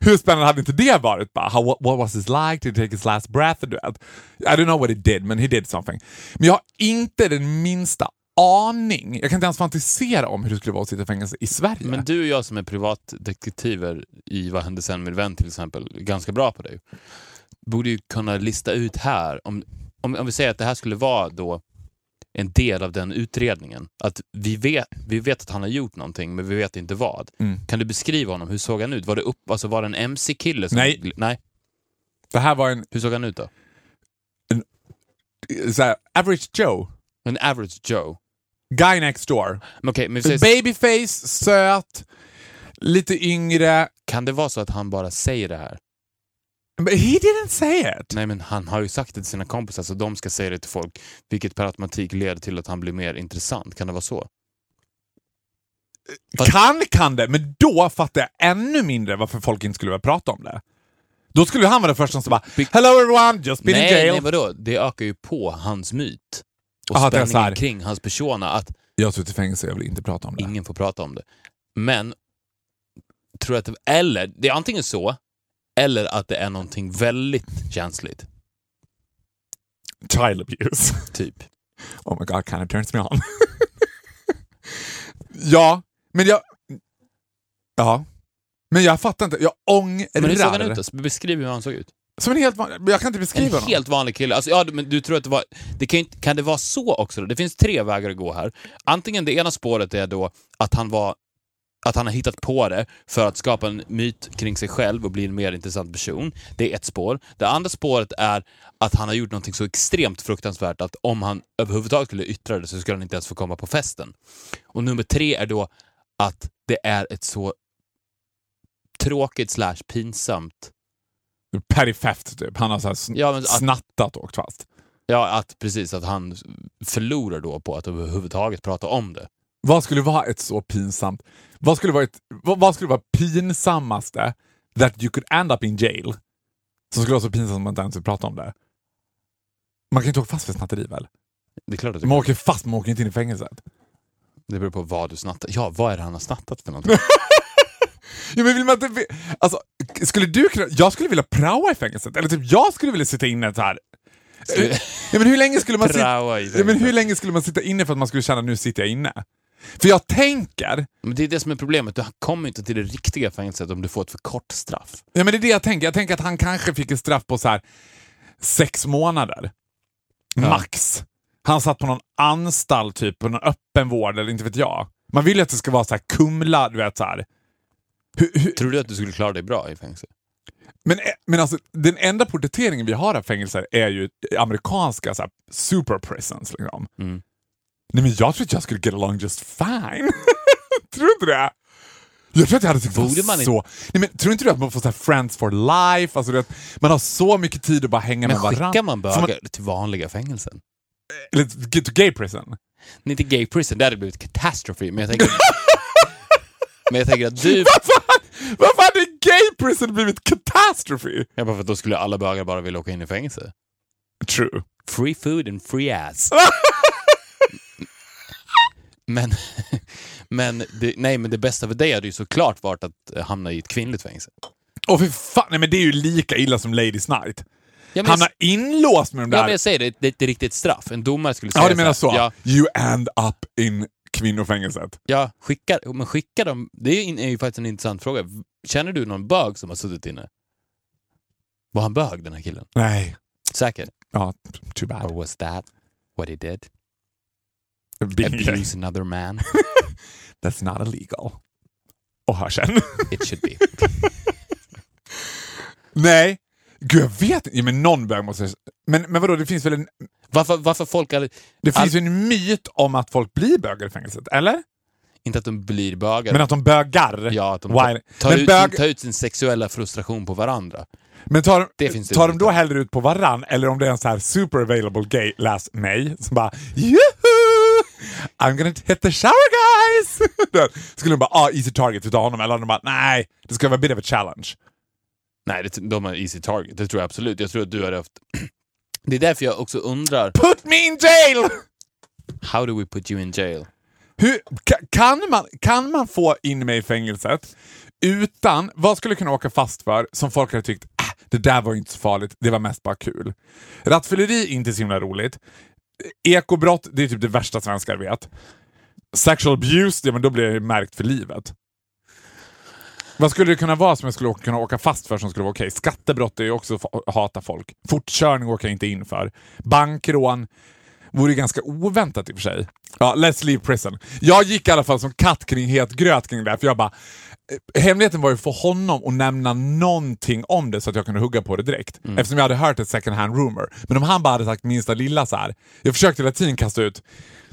[SPEAKER 1] hur spännande hade inte det varit? Bara, how, what, what was this like? Did he take his last breath? Du vet. I don't know what he did, men he did something. Men jag har inte den minsta aning. Jag kan inte ens fantisera om hur det skulle vara att sitta i fängelse i Sverige.
[SPEAKER 2] Men du och jag som är privatdetektiver i Vad hände sen med vän till exempel, ganska bra på det. Borde ju kunna lista ut här, om, om, om vi säger att det här skulle vara då en del av den utredningen. Att vi vet, vi vet att han har gjort någonting, men vi vet inte vad.
[SPEAKER 1] Mm.
[SPEAKER 2] Kan du beskriva honom? Hur såg han ut? Var det, upp, alltså var det en MC-kille? Som,
[SPEAKER 1] Nej.
[SPEAKER 2] Nej.
[SPEAKER 1] Det här var en
[SPEAKER 2] Hur såg han ut då?
[SPEAKER 1] så här, average Joe.
[SPEAKER 2] En average Joe.
[SPEAKER 1] Guy next door.
[SPEAKER 2] Men okej, men säger,
[SPEAKER 1] Babyface, söt, lite yngre.
[SPEAKER 2] kan det vara så att han bara säger det här?
[SPEAKER 1] But he didn't say it.
[SPEAKER 2] Nej, men han har ju sagt det till sina kompisar så de ska säga det till folk, vilket per automatik leder till att han blir mer intressant. Kan det vara så? Fast-
[SPEAKER 1] Kan kan det, men då fattar jag ännu mindre varför folk inte skulle vilja prata om det. Då skulle han vara den första som bara
[SPEAKER 2] Be-
[SPEAKER 1] “Hello everyone, just been in
[SPEAKER 2] Nej,
[SPEAKER 1] jail”.
[SPEAKER 2] nej, vadå? Det ökar ju på hans myt. Och
[SPEAKER 1] Aha,
[SPEAKER 2] spänningen kring hans persona, att
[SPEAKER 1] Jag har suttit i fängelse, jag vill inte prata om det.
[SPEAKER 2] ingen får prata om det. Men, tror jag att det, eller, det är antingen så, eller att det är någonting väldigt känsligt.
[SPEAKER 1] Child abuse.
[SPEAKER 2] Typ.
[SPEAKER 1] Oh my god, kind of turns me on. (laughs) ja, men jag... Ja. Men jag fattar inte. Jag ångrar.
[SPEAKER 2] Men hur såg han ut då? Beskriv hur han såg ut.
[SPEAKER 1] Som en helt vanlig... Jag kan inte beskriva
[SPEAKER 2] En
[SPEAKER 1] honom.
[SPEAKER 2] helt vanlig kille. Alltså, ja, men du tror att det var... Det kan, inte- kan det vara så också? Då? Det finns tre vägar att gå här. Antingen det ena spåret är då att han var att han har hittat på det för att skapa en myt kring sig själv och bli en mer intressant person. Det är ett spår. Det andra spåret är att han har gjort något så extremt fruktansvärt att om han överhuvudtaget skulle yttra det så skulle han inte ens få komma på festen. Och nummer tre är då att det är ett så tråkigt slash pinsamt
[SPEAKER 1] Petty theft typ. Han har så
[SPEAKER 2] Ja, att-
[SPEAKER 1] snattat och åkt fast.
[SPEAKER 2] Ja, att precis att han förlorar då på att överhuvudtaget prata om det.
[SPEAKER 1] Vad skulle vara ett så pinsamt... Vad skulle vara, ett, vad, vad skulle vara pinsammaste that you could end up in jail? Som skulle vara så pinsamt att man inte ens vill prata om det. Man kan ju inte åka fast för snatteri väl?
[SPEAKER 2] Det är klart att
[SPEAKER 1] Man åker fast, man åker inte in i fängelset.
[SPEAKER 2] det beror på vad du snattar. Ja, vad är det han har snattat för någonting? (laughs)
[SPEAKER 1] Ja, men vill man inte, alltså, skulle du kunna, jag skulle vilja praoa i fängelset. Eller typ jag skulle vilja sitta inne så här. Ja, men hur länge skulle man (laughs) sitta, ja, men hur länge skulle man sitta inne för att man skulle känna nu sitter jag inne? För jag tänker,
[SPEAKER 2] Men det är det som är problemet. Du kommer inte till det riktiga fängelset om du får ett för kort straff.
[SPEAKER 1] ja, men det är det jag tänker. Jag tänker att han kanske fick ett straff på så här sex månader.
[SPEAKER 2] Ja.
[SPEAKER 1] Max. Han satt på någon anstalt, typ, på någon öppen vård eller inte vet jag. Man vill ju att det ska vara så här Kumla, du vet så här. Hur, hur,
[SPEAKER 2] Tror du att du skulle klara dig bra i fängelse?
[SPEAKER 1] Men, men alltså, den enda porträtteringen vi har av fängelser är ju amerikanska så här, super prisons. Liksom.
[SPEAKER 2] Mm.
[SPEAKER 1] Nej, men jag tror att jag skulle get along just fine. (laughs) tror du det? Jag tror att jag hade tyckt det
[SPEAKER 2] Borde man
[SPEAKER 1] så... Nej, men, tror inte du att man får så friends for life? Alltså, vet, man har så mycket tid att bara hänga
[SPEAKER 2] Men
[SPEAKER 1] med varandra.
[SPEAKER 2] skickar man bögar till vanliga fängelsen?
[SPEAKER 1] Eller to gay prison?
[SPEAKER 2] Nej, Inte gay prison, det hade blivit katastrofi. Men jag tänker... (laughs) men jag tänker att du...
[SPEAKER 1] Varför hade gay prison blivit catastrophe?
[SPEAKER 2] Ja, bara för att då skulle alla bögar bara vilja åka in i fängelse.
[SPEAKER 1] True.
[SPEAKER 2] Free food and free ass. (laughs) men, (laughs) men, det, nej, men det bästa för dig hade ju såklart varit att eh, hamna i ett kvinnligt fängelse.
[SPEAKER 1] Och för fan, nej, men det är ju lika illa som Ladies Night.
[SPEAKER 2] Ja, men,
[SPEAKER 1] Hamna inlåst med de där...
[SPEAKER 2] ja, men jag säger det, det är ett riktigt straff. En domare skulle säga
[SPEAKER 1] Ja, du menar så?
[SPEAKER 2] Ja,
[SPEAKER 1] You end up in kvinnofängelset.
[SPEAKER 2] ja skicka, men skicka dem. Det är ju, är ju faktiskt en intressant fråga. Känner du någon bög som har suttit inne? Var han bög, den här killen?
[SPEAKER 1] Nej.
[SPEAKER 2] Säker?
[SPEAKER 1] Ja, too
[SPEAKER 2] Or
[SPEAKER 1] bad.
[SPEAKER 2] was that what he did? Abuse another man? (laughs)
[SPEAKER 1] That's not illegal. Och hör sen. (laughs)
[SPEAKER 2] It should be. (laughs)
[SPEAKER 1] Nej. Gud, jag vet inte. Ja, men någon bög måste... Men, men vadå, det finns väl en...
[SPEAKER 2] Varför, varför folk... Är,
[SPEAKER 1] Det finns ju en myt om att folk blir bögar i fängelset, eller?
[SPEAKER 2] inte att de blir bögar.
[SPEAKER 1] Men att de bögar.
[SPEAKER 2] Ja, att de tar,
[SPEAKER 1] Men
[SPEAKER 2] ut
[SPEAKER 1] bög-
[SPEAKER 2] sin, tar ut sin sexuella frustration på varandra.
[SPEAKER 1] Men tar,
[SPEAKER 2] Det finns det
[SPEAKER 1] tar de då hellre ut på varann eller om det är en så här super available gay, läs mig, som bara Juhu! I'm gonna hit the shower guys! (laughs) Skulle de bara ah, easy target utav honom eller de bara nej, det ska vara a bit of a challenge.
[SPEAKER 2] Nej, det, de har easy target. Det tror jag absolut. Jag tror att du hade haft... (clears throat) Det är därför jag också undrar,
[SPEAKER 1] Put me in jail!
[SPEAKER 2] how do we put you in jail?
[SPEAKER 1] Hur, ka- kan, man, kan man få in mig i fängelset utan, vad skulle jag kunna åka fast för som folk hade tyckt äh, det där var inte så farligt, det var mest bara kul. Rattfylleri inte så himla roligt. Ekobrott, det är typ det värsta svenskar vet. Sexual abuse, ja, men då blir jag märkt för livet. Vad skulle det kunna vara som jag skulle åka, kunna åka fast för som skulle vara okej? Skattebrott är ju också att hata folk. Fortkörning åker jag inte in för. Bankrån vore ganska oväntat i och för sig. Ja, let's leave prison. Jag gick i alla fall som katt kring het gröt kring det här, för jag bara eh, Hemligheten var ju för honom att nämna någonting om det så att jag kunde hugga på det direkt. Eftersom jag hade hört ett second hand rumor. Men om han bara hade sagt minsta lilla så här. Jag försökte hela tiden kasta ut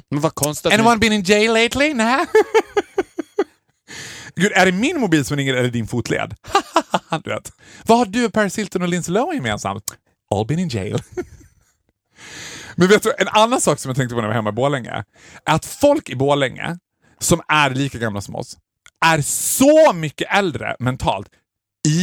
[SPEAKER 2] Men vad konstigt
[SPEAKER 1] Anyone been in jail lately? Nej. (laughs) Gud, är det min mobil som ringer eller din fotled? (laughs) du vet. Vad har du, Paris Hilton och Lindsay Lohan gemensamt? All been in jail. (laughs) Men vet du, en annan sak som jag tänkte på när jag var hemma i Borlänge, är att folk i Borlänge, som är lika gamla som oss, är så mycket äldre mentalt.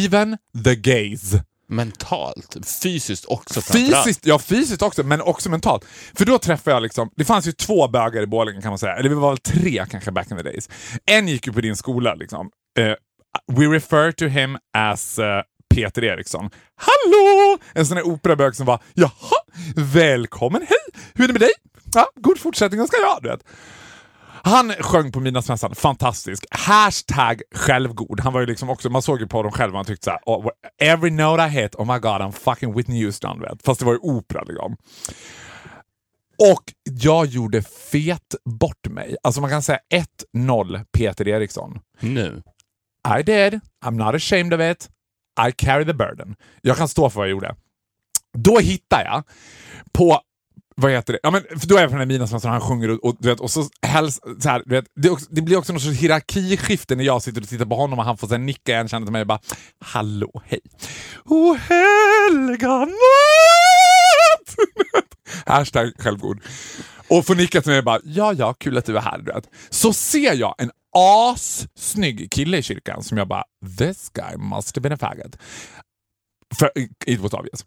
[SPEAKER 1] Even the gays.
[SPEAKER 2] mentalt, fysiskt också.
[SPEAKER 1] Fysiskt, ja fysiskt också, men också mentalt. För då träffade jag liksom, det fanns ju två bögar i Borlänge kan man säga, eller det var väl tre kanske back in the days. En gick ju på din skola liksom. Eh, we refer to him as eh, Peter Eriksson. Hallå! En sån här operabög som var jaha, välkommen, hej, hur är det med dig? Ja, god fortsättning ska jag, du vet. Han sjöng på Midnattsmässan, fantastisk. Hashtag självgod. Han var ju liksom också, man såg ju på honom själv och han tyckte såhär, oh, every note I hit, oh my god I'm fucking Whitney Houston. Vet. Fast det var ju opera liksom. Och jag gjorde fet bort mig. Alltså man kan säga 1-0 Peter Eriksson.
[SPEAKER 2] Nu.
[SPEAKER 1] I did. I'm not ashamed of it. I carry the burden. Jag kan stå för vad jag gjorde. Då hittar jag på vad heter det? Ja, men, för då är jag på den här midnattsmässan alltså och han sjunger och, och, du vet, och så, häls, så här, du vet, det, också, det blir också någon sorts hierarkiskifte när jag sitter och tittar på honom och han får sen nicka igen känner till mig och bara Hallå, hej. O helga natt! (laughs) Hashtag självgod. Och får nicka till mig och bara, ja ja, kul att du är här. Du vet. Så ser jag en assnygg kille i kyrkan som jag bara, this guy must have been a faggot. För, it was obvious.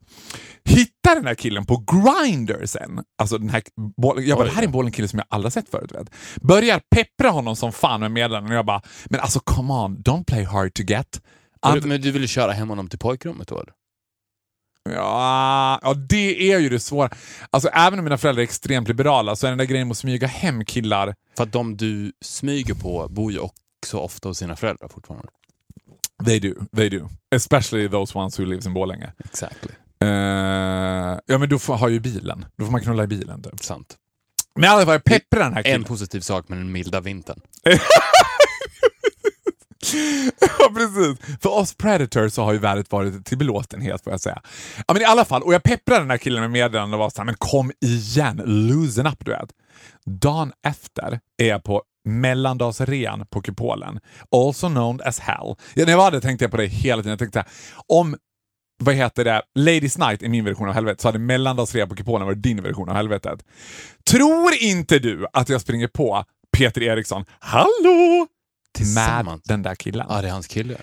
[SPEAKER 1] Hittar den här killen på Grindr sen. Alltså den här, boll- jag bara, det här är en bollen-kille som jag aldrig sett förut. Vet. Börjar peppra honom som fan med meddelanden och jag bara, men alltså come on, don't play hard to get.
[SPEAKER 2] Du, men du ville köra hem honom till pojkrummet då?
[SPEAKER 1] Ja, ja, det är ju det svåra. Alltså även om mina föräldrar är extremt liberala så är den där grejen med att smyga hem killar,
[SPEAKER 2] För att de du smyger på bor ju också ofta hos sina föräldrar fortfarande.
[SPEAKER 1] They do, they do. Especially those ones who lives in Borlänge.
[SPEAKER 2] Exactly.
[SPEAKER 1] Eh, ja men då får, har ju bilen. Då får man knulla i bilen typ.
[SPEAKER 2] Sant.
[SPEAKER 1] Men i alla fall, jag pepprar den här
[SPEAKER 2] En
[SPEAKER 1] killen.
[SPEAKER 2] positiv sak med den milda vintern. (laughs)
[SPEAKER 1] ja, precis. För oss Predators så har ju vädret varit till belåtenhet får jag säga. Ja, men i alla fall, och jag pepprade den här killen med meddelanden och var såhär, men kom igen, loosen up du vet. Dagen efter är jag på mellandagsrean på Kupolen, also known as hell. Ja, när jag var där tänkte jag på det hela tiden. Jag tänkte om vad heter det, Ladies Night är min version av helvetet, så hade mellandagsrea på Kupolen varit din version av helvetet. Tror inte du att jag springer på Peter Eriksson, hallå! Med den där killen.
[SPEAKER 2] Ja, det är hans kille.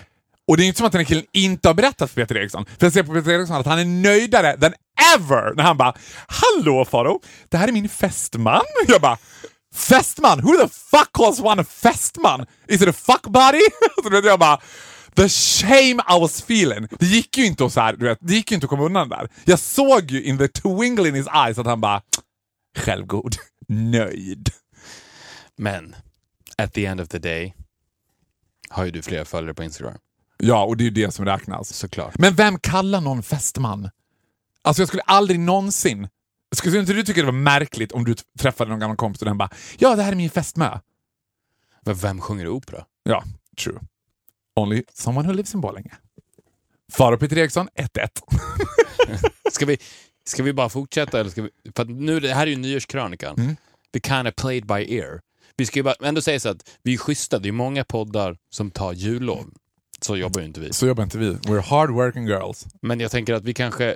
[SPEAKER 1] Och det är inte som att den här killen inte har berättat för Peter Eriksson. För jag ser på Peter Eriksson att han är nöjdare than ever när han bara “Hallå Faro, det här är min fästman”. Jag bara “Fästman? Who the fuck calls one fästman? Is it a fuck buddy?” (laughs) Så vet, jag bara The shame I was feeling. Det gick ju inte att, så här, du vet, det gick ju inte att komma undan där. Jag såg ju in the twinkle in his eyes att han bara “Självgod, (laughs) nöjd”.
[SPEAKER 2] Men, at the end of the day, har ju du flera följare på Instagram.
[SPEAKER 1] Ja, och det är ju det som räknas.
[SPEAKER 2] Såklart.
[SPEAKER 1] Men vem kallar någon fästman? Alltså jag skulle aldrig någonsin... Skulle inte du tycka det var märkligt om du träffade någon gammal kompis och den bara “Ja, det här är min fästmö”?
[SPEAKER 2] Men vem sjunger opera?
[SPEAKER 1] Ja, true. Only someone who lives in Borlänge. Faro Peter Eriksson, 1-1. (laughs)
[SPEAKER 2] Ska vi, ska vi bara fortsätta? Eller ska vi, för nu, det här är ju nyårskrönikan.
[SPEAKER 1] Mm.
[SPEAKER 2] Vi kind of played by ear. Vi ska ju bara ändå säga så att vi är schyssta. Det är många poddar som tar jullov. Så jobbar ju inte vi.
[SPEAKER 1] Så jobbar inte vi. We're hard working girls.
[SPEAKER 2] Men jag tänker att vi kanske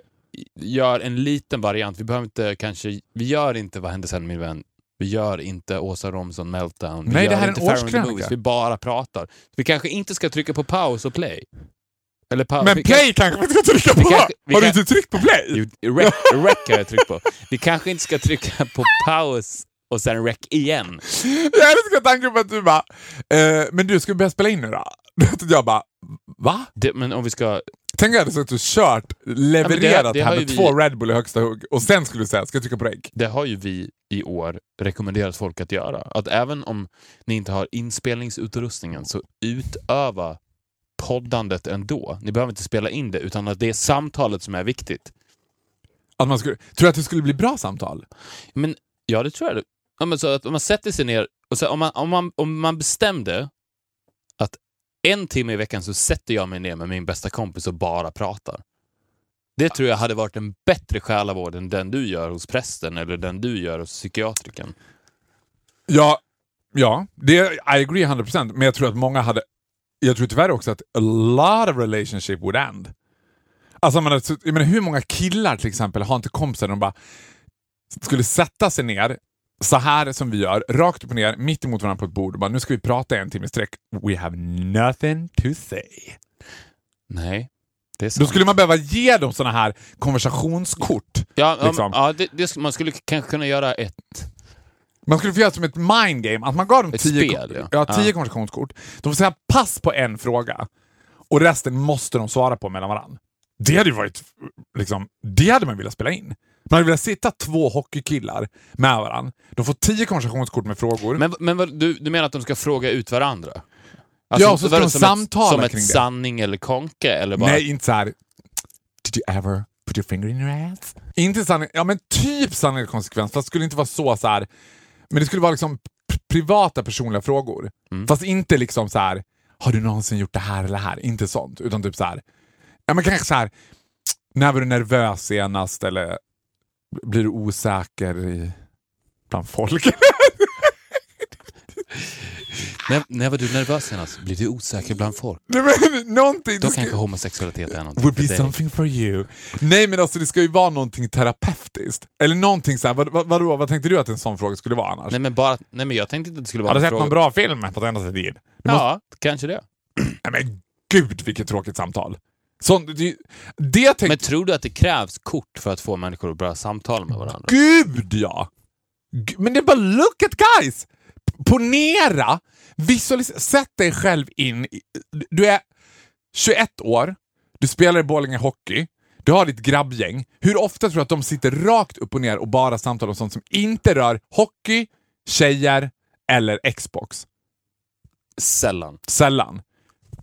[SPEAKER 2] gör en liten variant. Vi behöver inte kanske... Vi gör inte Vad hände sen min vän? Vi gör inte Åsa Romson Meltdown. Vi
[SPEAKER 1] Nej, det här är en årskrönika.
[SPEAKER 2] Vi bara pratar. Vi kanske inte ska trycka på paus och play.
[SPEAKER 1] Men play kanske vi ska trycka på?
[SPEAKER 2] kanske-
[SPEAKER 1] Har du inte tryckt på play?
[SPEAKER 2] Rec har jag tryckt på. Vi kanske inte ska trycka på paus och sen rec igen.
[SPEAKER 1] Jag älskar tanken på att du bara eh, “Men du, ska vi börja spela in nu då?” (laughs) Jag bara “Va?”
[SPEAKER 2] Det, men om vi ska...
[SPEAKER 1] Tänk jag hade suttit och kört, levererat
[SPEAKER 2] det har- det
[SPEAKER 1] här med
[SPEAKER 2] ju
[SPEAKER 1] två
[SPEAKER 2] vi-
[SPEAKER 1] Red Bull i högsta hugg och sen skulle du säga “Ska jag trycka på rec?”
[SPEAKER 2] Det har ju vi i år rekommenderat folk att göra. Att även om ni inte har inspelningsutrustningen så utöva poddandet ändå. Ni behöver inte spela in det utan att det är samtalet som är viktigt.
[SPEAKER 1] Att man skulle, tror du att det skulle bli bra samtal?
[SPEAKER 2] Men ja, det tror jag. Ja, men så att om man sätter sig ner och så, om, man, om, man, om man bestämde att en timme i veckan så sätter jag mig ner med min bästa kompis och bara pratar. Det tror jag hade varit en bättre själavård än den du gör hos prästen eller den du gör hos psykiatriken.
[SPEAKER 1] Ja, ja det, I agree 100% men jag tror att många hade... Jag tror tyvärr också att a lot of relationship would end. Alltså, man, jag menar, hur många killar till exempel har inte kompisar de bara skulle sätta sig ner så här som vi gör, rakt upp och ner, mitt emot varandra på ett bord och bara nu ska vi prata en timme i sträck. We have nothing to say.
[SPEAKER 2] Nej, det är
[SPEAKER 1] Då
[SPEAKER 2] sant.
[SPEAKER 1] skulle man behöva ge dem såna här konversationskort.
[SPEAKER 2] Ja, om,
[SPEAKER 1] liksom.
[SPEAKER 2] ja det, det, man skulle kanske kunna göra ett...
[SPEAKER 1] Man skulle få göra som ett mind game, att man gav dem
[SPEAKER 2] Ett
[SPEAKER 1] tio,
[SPEAKER 2] spel, ja.
[SPEAKER 1] ja, tio
[SPEAKER 2] Ja.
[SPEAKER 1] konversationskort. De får säga pass på en fråga och resten måste de svara på mellan varandra. Det hade ju varit, liksom, det hade man velat spela in. Man velat sitta två hockeykillar med varandra. De får tio konversationskort med frågor.
[SPEAKER 2] Men, men vad, du, du menar att de ska fråga ut varandra? Alltså,
[SPEAKER 1] Ja, och så ska de
[SPEAKER 2] som
[SPEAKER 1] samtala
[SPEAKER 2] ett, Som
[SPEAKER 1] kring
[SPEAKER 2] ett
[SPEAKER 1] det.
[SPEAKER 2] sanning eller konke? Eller bara,
[SPEAKER 1] Nej, inte så här. Did you ever put your finger in your ass? Inte sanning, ja men typ sanning eller konsekvens, fast det skulle inte vara så så här. Men det skulle vara liksom privata personliga frågor.
[SPEAKER 2] Mm.
[SPEAKER 1] Fast inte liksom så här. har du någonsin gjort det här eller det här? Inte sånt, utan typ så här. ja men kanske så här. när var du nervös senast? Eller blir du osäker i, bland folk?
[SPEAKER 2] När, när var du nervös senast? Blir du osäker bland folk?
[SPEAKER 1] Nej, men, någonting,
[SPEAKER 2] Då kanske homosexualitet är någonting
[SPEAKER 1] would
[SPEAKER 2] för
[SPEAKER 1] be
[SPEAKER 2] dig.
[SPEAKER 1] something for you. Nej men alltså det ska ju vara någonting terapeutiskt. Eller någonting såhär, vad, vad, vadå, vad tänkte du att en sån fråga skulle vara annars?
[SPEAKER 2] Nej men, bara, nej men jag tänkte inte att det skulle vara
[SPEAKER 1] Har du sett
[SPEAKER 2] fråga.
[SPEAKER 1] någon bra film på senaste tid? Du måste-
[SPEAKER 2] Ja, kanske det.
[SPEAKER 1] Nej men gud vilket tråkigt samtal. Sånt, det, det tänkte...
[SPEAKER 2] Men tror du att det krävs kort för att få människor att börja samtala med varandra?
[SPEAKER 1] Gud ja! Men det är bara look at guys! Ponera, visualisera, sätt dig själv in i, Du är 21 år, du spelar i Borlänge Hockey, du har ditt grabbgäng. Hur ofta tror du att de sitter rakt upp och ner och bara samtalar om sånt som inte rör hockey, tjejer eller Xbox?
[SPEAKER 2] Sällan.
[SPEAKER 1] Sällan.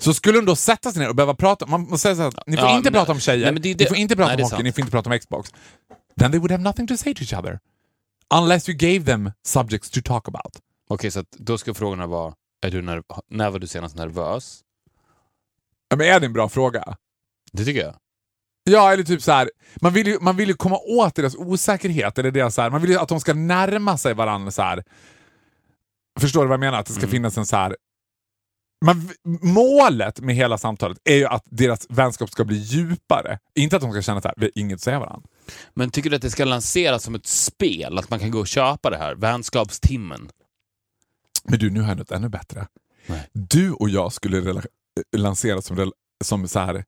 [SPEAKER 1] Så skulle de då sätta sig ner och behöva prata, man måste säga så här, ni får
[SPEAKER 2] Ja,
[SPEAKER 1] inte
[SPEAKER 2] men-
[SPEAKER 1] prata om tjejer,
[SPEAKER 2] nej, det är
[SPEAKER 1] ni
[SPEAKER 2] det-
[SPEAKER 1] får inte prata
[SPEAKER 2] nej, det
[SPEAKER 1] om hockey,
[SPEAKER 2] sant.
[SPEAKER 1] ni får inte prata om Xbox. Then they would have nothing to say to each other. Unless you gave them subjects to talk about.
[SPEAKER 2] Okej, så att då ska frågorna vara, är du när var du senast nervös?
[SPEAKER 1] Ja, Men är det en bra fråga?
[SPEAKER 2] Det tycker jag.
[SPEAKER 1] Ja, eller typ så här. Man vill ju, man vill ju komma åt deras osäkerhet, eller deras så här, man vill ju att de ska närma sig varandra så här. Förstår du vad jag menar? Att det ska
[SPEAKER 2] Mm.
[SPEAKER 1] finnas en så här... Man, målet med hela samtalet är ju att deras vänskap ska bli djupare. Inte att de ska känna att vi har inget att säga varandra.
[SPEAKER 2] Men tycker du att det ska lanseras som ett spel? Att man kan gå och köpa det här? Vänskapstimmen?
[SPEAKER 1] Men du, nu har jag något ännu bättre.
[SPEAKER 2] Nej.
[SPEAKER 1] Du och jag skulle rela- lansera som, som så här,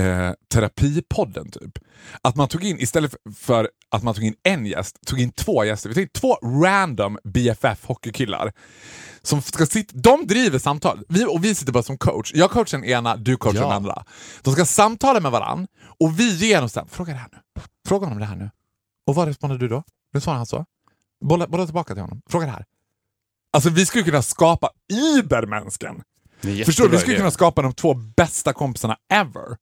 [SPEAKER 1] eh, terapipodden typ. Att man tog in, istället för- att man tog in en gäst, tog in två gäster. Vi tog in två random BFF hockeykillar. Som ska sitta, de driver samtal, vi, och vi sitter bara som coach. Jag coachar den ena, du coachar
[SPEAKER 2] Ja.
[SPEAKER 1] den andra. De ska samtala med varandra och vi ger dem här, fråga det här nu. Fråga honom det här nu. Och vad responderar du då? Nu svarar han så. Bolla, bolla tillbaka till honom. Fråga det här. Alltså vi skulle kunna skapa übermänniskan.
[SPEAKER 2] Det är en
[SPEAKER 1] Förstår du? Vi skulle kunna skapa de två bästa kompisarna ever.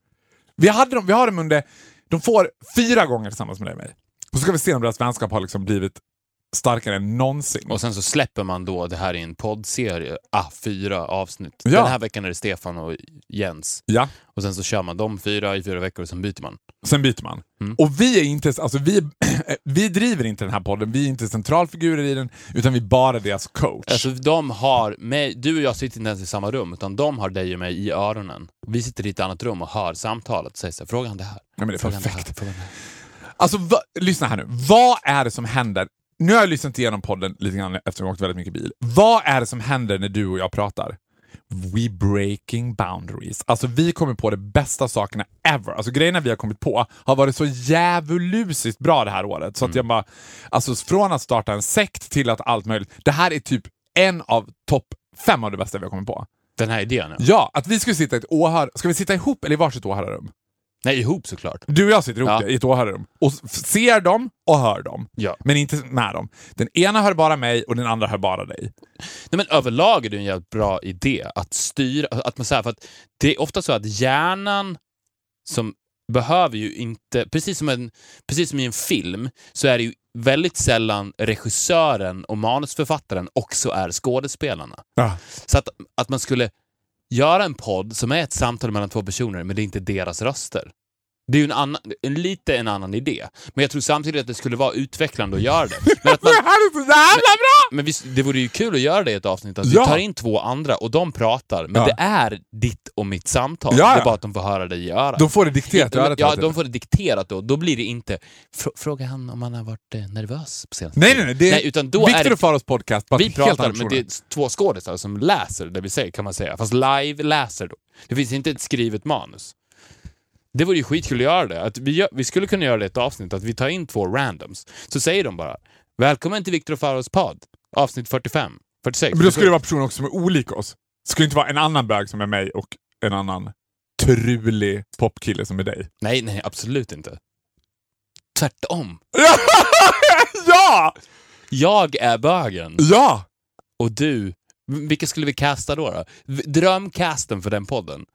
[SPEAKER 1] Vi, hade dem, vi har dem under... De får fyra gånger tillsammans med dig och mig. Och så ska vi se om deras vänskap har liksom blivit starkare än någonsin.
[SPEAKER 2] Och sen så släpper man då det här i en poddserie, ah, fyra avsnitt.
[SPEAKER 1] Ja.
[SPEAKER 2] Den här veckan är det Stefan och Jens.
[SPEAKER 1] Ja,
[SPEAKER 2] Och sen så kör man de fyra i fyra veckor och sen byter man.
[SPEAKER 1] sen byter man.
[SPEAKER 2] Mm.
[SPEAKER 1] Och vi är inte... Alltså vi, (clears throat) vi driver inte den här podden, vi är inte centralfigurer i den, utan vi är bara deras coach.
[SPEAKER 2] Alltså de har, mig, du och jag sitter inte ens i samma rum, utan de har dig och mig i öronen. Vi sitter i ett annat rum och hör samtalet och säger så här, fråga han det här.
[SPEAKER 1] men det är
[SPEAKER 2] Fråga han det här.
[SPEAKER 1] perfekt.
[SPEAKER 2] Fråga han det här.
[SPEAKER 1] Alltså, va, lyssna här nu. Vad är det som händer? Nu har jag lyssnat igenom podden lite grann eftersom jag åkt väldigt mycket bil. Vad är det som händer när du och jag pratar? We breaking boundaries. Alltså vi kommer på de bästa sakerna ever. Alltså grejerna vi har kommit på har varit så djävulusiskt bra det här året. Så att jag bara, alltså från att starta en sekt till att allt möjligt. Det här är typ en av topp fem av det bästa vi har kommit på.
[SPEAKER 2] Den här idén, ja.
[SPEAKER 1] Ja, att vi skulle sitta i ett åhör... Ska vi sitta ihop eller i varsitt åhörarrum?
[SPEAKER 2] Nej, ihop såklart.
[SPEAKER 1] Du och jag sitter ihop
[SPEAKER 2] Ja.
[SPEAKER 1] i ett åhörarrum och ser dem och hör dem.
[SPEAKER 2] Ja.
[SPEAKER 1] Men inte med dem. Den ena hör bara mig och den andra hör bara dig.
[SPEAKER 2] Nej, men överlag är det en jävligt bra idé att styra, att man säger för att det är ofta så att hjärnan som behöver ju inte, precis som, en, precis som i en film, så är det ju väldigt sällan regissören och manusförfattaren också är skådespelarna.
[SPEAKER 1] Ja.
[SPEAKER 2] Så att, att man skulle göra en podd som är ett samtal mellan två personer, men det är inte deras röster. Det är ju en, annan, en lite en annan idé. Men jag tror samtidigt att det skulle vara utvecklande att göra det. Men, att man, (laughs)
[SPEAKER 1] Det här är så jävla!
[SPEAKER 2] Men visst, det vore ju kul att göra det i ett avsnitt, att
[SPEAKER 1] Ja.
[SPEAKER 2] vi tar in två andra och de pratar, men
[SPEAKER 1] Ja.
[SPEAKER 2] det är ditt och mitt samtal.
[SPEAKER 1] Ja,
[SPEAKER 2] Det är bara att de får höra dig i örat.
[SPEAKER 1] De får det dikterat i örat
[SPEAKER 2] Ja, de får det dikterat då. Då blir det inte "Frå- Fråga han om han har varit eh, nervös på senaste
[SPEAKER 1] Nej,
[SPEAKER 2] tiden."
[SPEAKER 1] nej, nej. Det är
[SPEAKER 2] utan då
[SPEAKER 1] Victor
[SPEAKER 2] är det,
[SPEAKER 1] och Faros podcast.
[SPEAKER 2] Vi pratar, men det är två skådisar som läser det vi säger kan man säga. Fast live-läser då. Det finns inte ett skrivet manus. Det vore ju skitkul att göra det. Att vi, gör, vi skulle kunna göra det i ett avsnitt, att vi tar in två randoms. Så säger de bara Välkommen till Victor och Faros podd. Avsnitt 45, 46.
[SPEAKER 1] Men då skulle det vara personer också som är olika oss. Det skulle inte vara en annan bög som är mig och en annan trulig popkille som är dig.
[SPEAKER 2] Nej, nej, absolut inte. Tvärtom. (laughs)
[SPEAKER 1] ja!
[SPEAKER 2] Jag är bögen
[SPEAKER 1] Ja!
[SPEAKER 2] och du... Vilka skulle vi casta då? då? Drömcasten för den podden.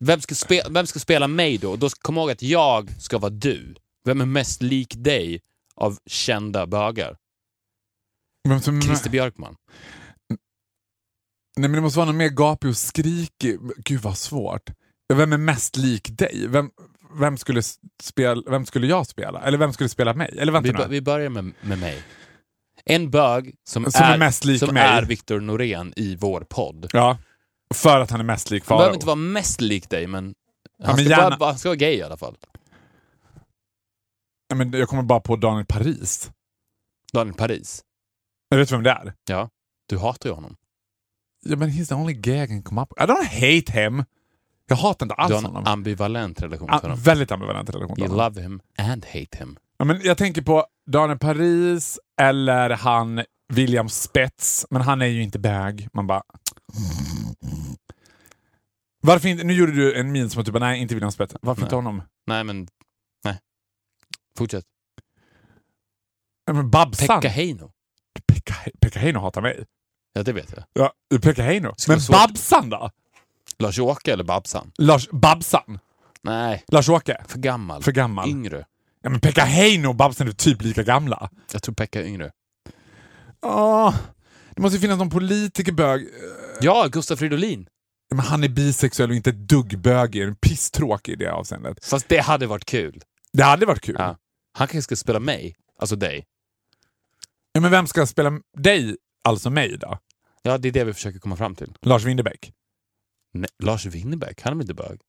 [SPEAKER 2] Vem ska, spe, vem ska spela mig då? Då kom ihåg att jag ska vara du. Vem är mest lik dig av kända bögar?
[SPEAKER 1] Vem som,
[SPEAKER 2] Christer Björkman.
[SPEAKER 1] nej men det måste vara någon mer gapig och skrikig. Gud vad svårt. Vem är mest lik dig? Vem, vem, skulle spela, vem skulle jag spela? Eller vem skulle spela mig? Eller vänta
[SPEAKER 2] Vi,
[SPEAKER 1] nu.
[SPEAKER 2] vi börjar med, med mig. En bög som,
[SPEAKER 1] Som är
[SPEAKER 2] är,
[SPEAKER 1] mest lik
[SPEAKER 2] som
[SPEAKER 1] mig.
[SPEAKER 2] är Viktor Norén i vår podd.
[SPEAKER 1] Ja. För att han är mest lik
[SPEAKER 2] Han behöver
[SPEAKER 1] Farao.
[SPEAKER 2] inte vara mest lik dig, men han,
[SPEAKER 1] Ja, men
[SPEAKER 2] ska,
[SPEAKER 1] gärna-
[SPEAKER 2] bara, han ska vara gay i alla fall.
[SPEAKER 1] Ja, men jag kommer bara på Daniel Paris.
[SPEAKER 2] Daniel Paris.
[SPEAKER 1] Jag vet vem det är?
[SPEAKER 2] Ja, du hatar ju honom.
[SPEAKER 1] Ja, men he's the only gay I can come up I don't hate him. Jag hatar inte alls
[SPEAKER 2] Du har en
[SPEAKER 1] honom.
[SPEAKER 2] ambivalent relation till honom.
[SPEAKER 1] väldigt ambivalent relation till
[SPEAKER 2] You
[SPEAKER 1] honom.
[SPEAKER 2] love him and hate him.
[SPEAKER 1] Ja, men jag tänker på Daniel Paris eller han William Spets, men han är ju inte bög. Man bara... Varför inte? Nu gjorde du en min som att bara, nej, inte William Spets. Varför
[SPEAKER 2] Nej.
[SPEAKER 1] inte honom?
[SPEAKER 2] Nej, men... Nej. Fortsätt.
[SPEAKER 1] Ja, men Babsan.
[SPEAKER 2] Pekka Heino.
[SPEAKER 1] Pekka, Pekka Heino hatar mig.
[SPEAKER 2] Ja, det vet jag.
[SPEAKER 1] Ja, Pekka Heino. Men
[SPEAKER 2] svårt.
[SPEAKER 1] Babsan då?
[SPEAKER 2] Lars-Åke eller Babsan?
[SPEAKER 1] Lars, Babsan?
[SPEAKER 2] Nej,
[SPEAKER 1] Lars-Åke?
[SPEAKER 2] för gammal.
[SPEAKER 1] För gammal?
[SPEAKER 2] Yngre.
[SPEAKER 1] Ja, men Pekka Heino och Babsan är typ lika gamla.
[SPEAKER 2] Jag tror Pekka är yngre.
[SPEAKER 1] Åh, det måste ju finnas någon politikerbög.
[SPEAKER 2] Ja, Gustaf Fridolin.
[SPEAKER 1] Men han är bisexuell och inte ett dugg bögig. En pisstråkig i det avseendet.
[SPEAKER 2] Fast det hade varit kul.
[SPEAKER 1] Det hade varit kul.
[SPEAKER 2] Ja. Han kanske ska spela mig. Alltså dig.
[SPEAKER 1] Ja, men vem ska spela dig, alltså mig då?
[SPEAKER 2] Ja, det är det vi försöker komma fram till.
[SPEAKER 1] Lars Winnerbäck?
[SPEAKER 2] Nej, Lars Winnerbäck, han är väl inte bög?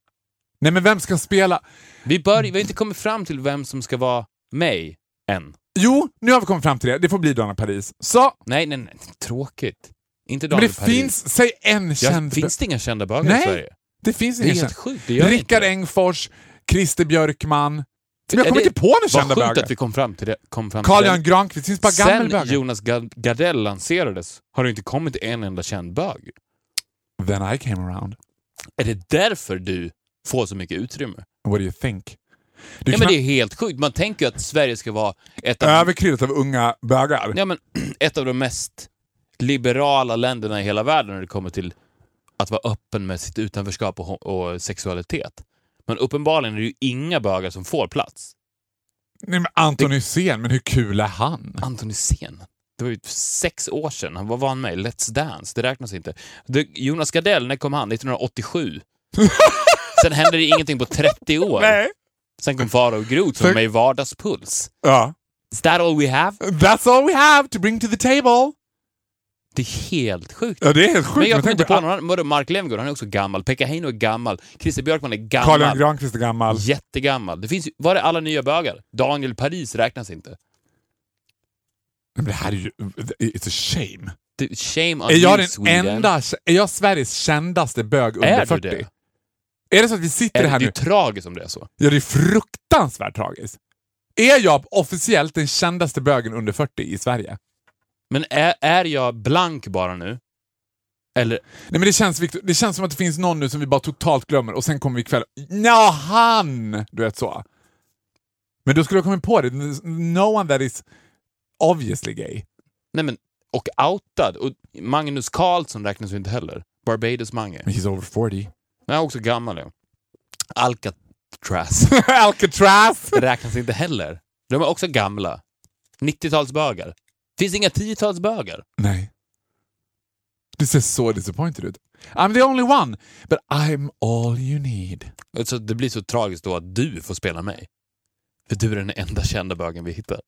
[SPEAKER 1] Nej, men vem ska spela?
[SPEAKER 2] Vi, bör, vi har inte kommit fram till vem som ska vara mig än.
[SPEAKER 1] Jo, nu har vi kommit fram till det. Det får bli Donna Paris. Så,
[SPEAKER 2] Nej, nej, nej. Tråkigt. Inte
[SPEAKER 1] men
[SPEAKER 2] Daniel
[SPEAKER 1] det
[SPEAKER 2] Paris.
[SPEAKER 1] finns, säg en
[SPEAKER 2] ja,
[SPEAKER 1] känd...
[SPEAKER 2] Finns det inga kända bögar
[SPEAKER 1] Nej,
[SPEAKER 2] i Sverige?
[SPEAKER 1] det finns
[SPEAKER 2] Det är helt sjukt.
[SPEAKER 1] Rickard. Engfors, Christer Björkman. Men jag kommer inte på några
[SPEAKER 2] Vad
[SPEAKER 1] kända
[SPEAKER 2] sjukt
[SPEAKER 1] bögar.
[SPEAKER 2] att vi kom fram till det. Kom fram till
[SPEAKER 1] Carl-Jan
[SPEAKER 2] det.
[SPEAKER 1] Granqvist, finns bara
[SPEAKER 2] Sen
[SPEAKER 1] gammelbögar.
[SPEAKER 2] Jonas Gard- Gardell lanserades har det inte kommit en enda känd bög.
[SPEAKER 1] Then I came around.
[SPEAKER 2] Är det därför du får så mycket utrymme?
[SPEAKER 1] What do you think? Du
[SPEAKER 2] Ja, men det är helt sjukt. Man tänker ju att Sverige ska vara ett av,
[SPEAKER 1] överkryddat av unga bögar.
[SPEAKER 2] ja, men, (clears throat) ett av de mest liberala länderna i hela världen när det kommer till att vara öppen med sitt utanförskap och, och sexualitet. Men uppenbarligen är det ju inga bögar som får plats.
[SPEAKER 1] Nej, men Anton Hysén, men hur kul är han?
[SPEAKER 2] Anton Hysén. Det var ju sex år sedan. Han- Vad var han med? Let's Dance. Det räknas inte. Det, Jonas Gardell, när kom han? 1987. (laughs) Sen hände det ingenting på 30 år.
[SPEAKER 1] Nej.
[SPEAKER 2] Sen kom Farao Groth som var med i Vardagspuls.
[SPEAKER 1] Ja.
[SPEAKER 2] Is that all we have?
[SPEAKER 1] That's all we have to bring to the table.
[SPEAKER 2] Det är helt sjukt.
[SPEAKER 1] Ja, det är helt sjukt.
[SPEAKER 2] Men jag kommer inte på någon annan. Mark Levengood, han är också gammal. Pekka Heino är gammal. Christer Björkman är gammal.
[SPEAKER 1] Granqvist är gammal.
[SPEAKER 2] Jättegammal. Det finns var är alla nya bögar? Daniel Paris räknas inte.
[SPEAKER 1] Men det här är ju... It's a shame.
[SPEAKER 2] Det, shame on
[SPEAKER 1] Är jag den
[SPEAKER 2] Sweden.
[SPEAKER 1] enda... Är jag Sveriges kändaste bög under
[SPEAKER 2] Är du
[SPEAKER 1] 40?
[SPEAKER 2] det?
[SPEAKER 1] Är det så att vi sitter
[SPEAKER 2] Är det,
[SPEAKER 1] här
[SPEAKER 2] det är
[SPEAKER 1] nu?
[SPEAKER 2] ju tragiskt om det är så.
[SPEAKER 1] Ja, det är fruktansvärt tragiskt. Är jag officiellt den kändaste bögen under 40 i Sverige?
[SPEAKER 2] Men är, är jag blank bara nu? Eller
[SPEAKER 1] Nej men det känns, Victor, det känns som att det finns någon nu som vi bara totalt glömmer och sen kommer vi ikväll. Ja, han! Du vet så. Men då skulle jag kommit på det. No one that is obviously gay.
[SPEAKER 2] Nej men, och outad. Och Magnus Carlsson räknas ju inte heller. Barbados Mange.
[SPEAKER 1] Men he's over 40.
[SPEAKER 2] Men han är också gammal ja. Alcatraz (laughs)
[SPEAKER 1] Alcatraz!
[SPEAKER 2] räknas inte heller. De är också gamla. 90-talsbögar. Finns inga 10-talsbögar.
[SPEAKER 1] Nej. Du ser så disappointed ut. I'm the only one, but I'm all you need.
[SPEAKER 2] Så det blir så tragiskt då att du får spela mig. För du är den enda kända bögen vi hittar.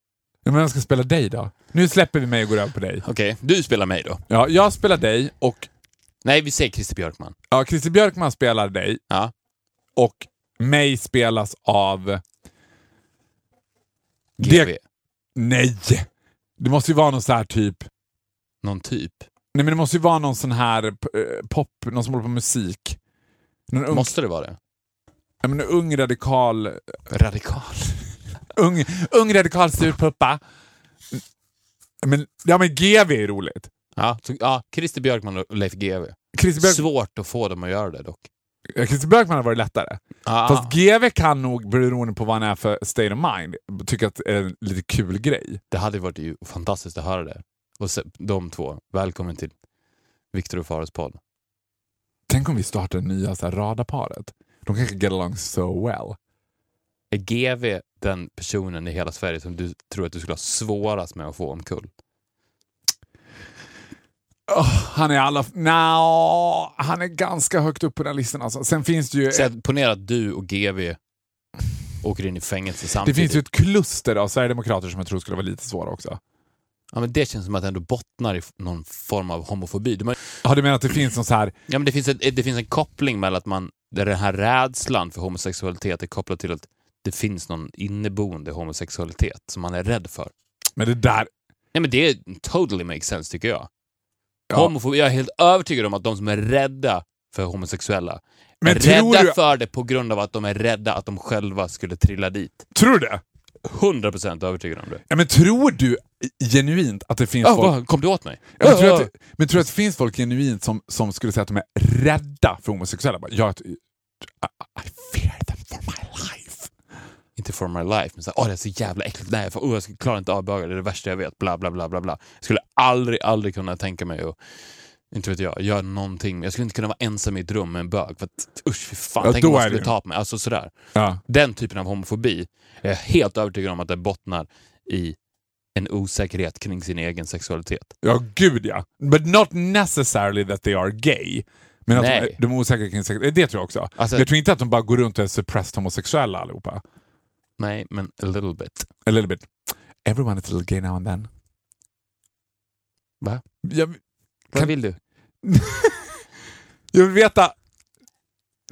[SPEAKER 1] Men vem ska spela dig då? Nu släpper vi mig och går över på dig.
[SPEAKER 2] Okej, du spelar mig då.
[SPEAKER 1] Ja, jag spelar dig och
[SPEAKER 2] Nej, vi säger Christer Björkman.
[SPEAKER 1] ja, Christer Björkman spelar dig
[SPEAKER 2] Ja.
[SPEAKER 1] och mig spelas av...
[SPEAKER 2] GV.
[SPEAKER 1] Det, nej! Det måste ju vara någon sån här typ...
[SPEAKER 2] Någon typ.
[SPEAKER 1] Nej men det måste ju vara någon sån här pop, någon som håller på med musik. Någon ung,
[SPEAKER 2] Måste det vara det?
[SPEAKER 1] ja, men en ung radikal...
[SPEAKER 2] Radikal. (laughs)
[SPEAKER 1] Ung, ung radikal surpuppa. Men, ja men GV är roligt.
[SPEAKER 2] Ja, så, ja, Christer Björkman och Leif.
[SPEAKER 1] Christer, Björk,
[SPEAKER 2] Svårt att få dem att göra det dock.
[SPEAKER 1] Christer Björkman har varit lättare.
[SPEAKER 2] Ah,
[SPEAKER 1] Fast GV kan nog, beroende på vad han är för state of mind, tycka att det är en lite kul grej.
[SPEAKER 2] det hade varit ju fantastiskt att höra det. Och se, de två, välkommen till Viktor och Fares podd.
[SPEAKER 1] Tänk om vi startar det nya så här, radarparet. De kanske get along so well.
[SPEAKER 2] Är GV den personen i hela Sverige som du tror att du skulle ha svårast med att få omkull?
[SPEAKER 1] Oh, han är alla... No, han är ganska högt upp på den listan. Alltså. Sen finns det ju...
[SPEAKER 2] Så att ponera att du och GV åker in i fängelse
[SPEAKER 1] det
[SPEAKER 2] samtidigt.
[SPEAKER 1] finns ju ett kluster av sverigedemokrater som jag tror skulle vara lite svåra också.
[SPEAKER 2] Ja, men det känns som att det ändå bottnar i någon form av homofobi. Har,
[SPEAKER 1] Har du menat att det finns någon så här...
[SPEAKER 2] ja, men det, finns ett, det finns en koppling mellan att man, där den här rädslan för homosexualitet är kopplad till att det finns någon inneboende homosexualitet som man är rädd för.
[SPEAKER 1] Men det där...
[SPEAKER 2] Nej, men det totally makes sense tycker jag.
[SPEAKER 1] Ja.
[SPEAKER 2] Homofobi, jag är helt övertygad om att de som är rädda för homosexuella
[SPEAKER 1] Men
[SPEAKER 2] är
[SPEAKER 1] tror
[SPEAKER 2] rädda
[SPEAKER 1] du-
[SPEAKER 2] för det på grund av att de är rädda att de själva skulle trilla dit.
[SPEAKER 1] Tror du det?
[SPEAKER 2] 100% övertygad om det.
[SPEAKER 1] Ja, men tror du genuint att det finns
[SPEAKER 2] Oh,
[SPEAKER 1] folk...
[SPEAKER 2] vad, kom du åt mig?
[SPEAKER 1] Ja, men, tror
[SPEAKER 2] Ah,
[SPEAKER 1] du att, men tror du att det finns folk genuint som, som skulle säga att de är rädda för homosexuella? Jag, I, I fear them for my life.
[SPEAKER 2] Inte for my life, men såhär, åh det är så jävla äckligt, nej för, oh, jag klarar inte av bögar, det är det värsta jag vet, bla bla bla bla bla. Jag skulle aldrig, aldrig kunna tänka mig att, inte vet jag, göra någonting. Jag skulle inte kunna vara ensam i ett rum med en bög, för att usch fy fan,
[SPEAKER 1] Ja,
[SPEAKER 2] tänk om man skulle ta på mig. Alltså sådär.
[SPEAKER 1] Ja.
[SPEAKER 2] Den typen av homofobi är jag helt övertygad om att det bottnar i en osäkerhet kring sin egen sexualitet.
[SPEAKER 1] ja, gud ja. But not necessarily that they are gay. Men att de,
[SPEAKER 2] Nej.
[SPEAKER 1] är- de är osäkra kring sex. Det tror jag också.
[SPEAKER 2] Alltså-
[SPEAKER 1] jag tror inte att de bara går runt och är suppressed homosexuella allihopa.
[SPEAKER 2] Nej, men a little bit.
[SPEAKER 1] A little bit. Everyone is a little gay now and then.
[SPEAKER 2] Va?
[SPEAKER 1] Jag,
[SPEAKER 2] Vad
[SPEAKER 1] Kan-
[SPEAKER 2] vill du? (laughs)
[SPEAKER 1] jag vill veta...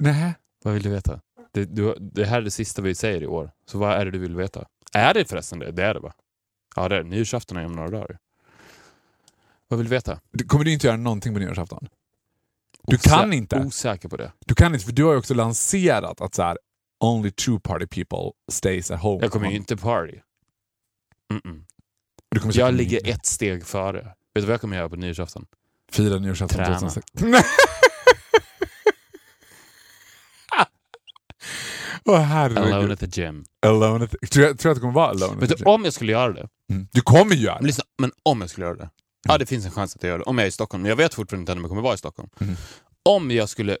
[SPEAKER 1] Nej.
[SPEAKER 2] Vad vill du veta? Det, du, det här är det sista vi säger i år, så vad är det du vill veta? Är det förresten det? Det är det va? Ja, det är det. Nyårsafton är om några dagar. Vad vill du veta?
[SPEAKER 1] Du- Kommer du inte göra någonting på nyårsafton? Du
[SPEAKER 2] Osä-
[SPEAKER 1] kan inte.
[SPEAKER 2] Osäker på det.
[SPEAKER 1] Du kan inte, för du har ju också lanserat att så här, only true party people stays at home.
[SPEAKER 2] Jag kommer ju inte party. Mm-mm.
[SPEAKER 1] Du kommer
[SPEAKER 2] Jag ligger
[SPEAKER 1] ny-
[SPEAKER 2] ett steg före. Vet du vad jag kommer göra på nyårsafton?
[SPEAKER 1] Fira nyårsafton
[SPEAKER 2] Träna.
[SPEAKER 1] 2006. (laughs) (laughs) Åh
[SPEAKER 2] Alone at the gym.
[SPEAKER 1] Alone at the, tror, jag, tror jag att det kommer vara alone
[SPEAKER 2] Vet
[SPEAKER 1] at the
[SPEAKER 2] du, om jag skulle göra det.
[SPEAKER 1] mm. Du kommer göra
[SPEAKER 2] Men,
[SPEAKER 1] det.
[SPEAKER 2] lyssna, men om jag skulle göra det. Ja, det finns en chans att jag gör det. Om jag är i Stockholm. Men jag vet fortfarande inte om jag kommer vara i Stockholm.
[SPEAKER 1] Mm.
[SPEAKER 2] Om jag skulle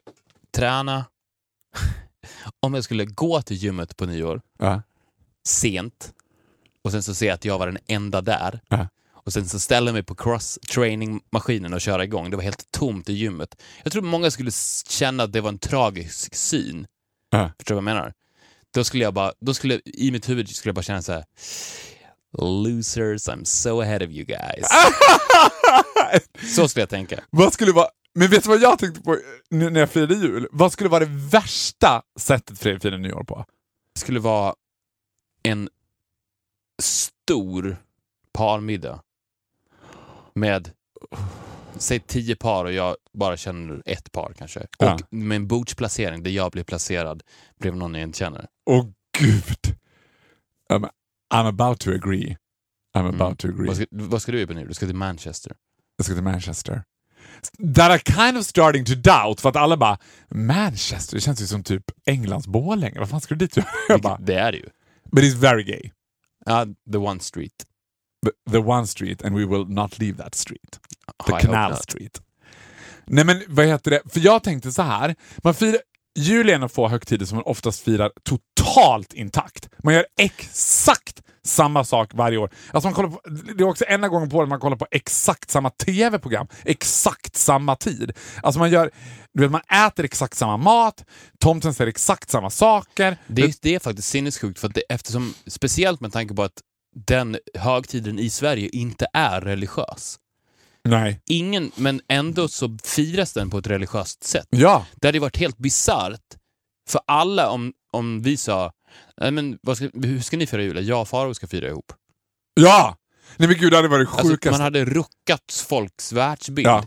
[SPEAKER 2] träna, om jag skulle gå till gymmet på nyår
[SPEAKER 1] Ja.
[SPEAKER 2] sent och sen så se att jag var den enda där.
[SPEAKER 1] Ja.
[SPEAKER 2] Och sen så ställa mig på cross-training-maskinen och köra igång. Det var helt tomt i gymmet. Jag tror många skulle känna att det var en tragisk syn.
[SPEAKER 1] Ja.
[SPEAKER 2] Förstår du vad jag menar? Då skulle jag bara, då skulle, i mitt huvud skulle jag bara känna så här. Losers, I'm so ahead of you guys. (laughs) Så skulle jag tänka.
[SPEAKER 1] vad skulle vara... Men vet du vad jag tänkte på nu när jag firade jul? Vad skulle vara det värsta sättet för dig att fira nyår på?
[SPEAKER 2] Det skulle vara en stor parmiddag med säg tio par och jag bara känner ett par kanske.
[SPEAKER 1] Ja.
[SPEAKER 2] Och med en bordsplacering där jag blir placerad bredvid någon jag inte känner.
[SPEAKER 1] Åh gud! I'm, I'm about to agree. I'm about to agree.
[SPEAKER 2] Vad ska, vad ska du göra på nu? Du ska till Manchester.
[SPEAKER 1] Jag ska till Manchester. That are kind of starting to doubt, för att alla bara Manchester, det känns ju som typ Englands Borlänge. Vad fan ska du dit? Jag bara,
[SPEAKER 2] Det är det ju.
[SPEAKER 1] but it's very gay.
[SPEAKER 2] Ja, the one street.
[SPEAKER 1] The, the one street and we will not leave that street. The
[SPEAKER 2] jag
[SPEAKER 1] Canal. Street. Nej men vad heter det? För jag tänkte så här. Man firar, jul är en av få högtider som man oftast firar totalt intakt. Man gör exakt samma sak varje år. Alltså man kollar på, det är också enda gången på året man kollar på exakt samma tv-program. Exakt samma tid. Alltså man gör, du vet man äter exakt samma mat, tomten säger exakt samma saker.
[SPEAKER 2] Det, är- det är faktiskt sinnessjukt, för det, eftersom, speciellt med tanke på att den högtiden i Sverige inte är religiös.
[SPEAKER 1] Nej.
[SPEAKER 2] Ingen, men ändå så firas den på ett religiöst sätt.
[SPEAKER 1] Ja.
[SPEAKER 2] Det hade varit helt bisarrt för alla om, om vi sa Nej, men ska, hur ska ni fira jul? Jag och Faro ska fira ihop.
[SPEAKER 1] Ja! Nej men gud, det hade varit
[SPEAKER 2] Alltså,
[SPEAKER 1] sjukaste.
[SPEAKER 2] man hade ruckat folks världsbild.
[SPEAKER 1] Ja.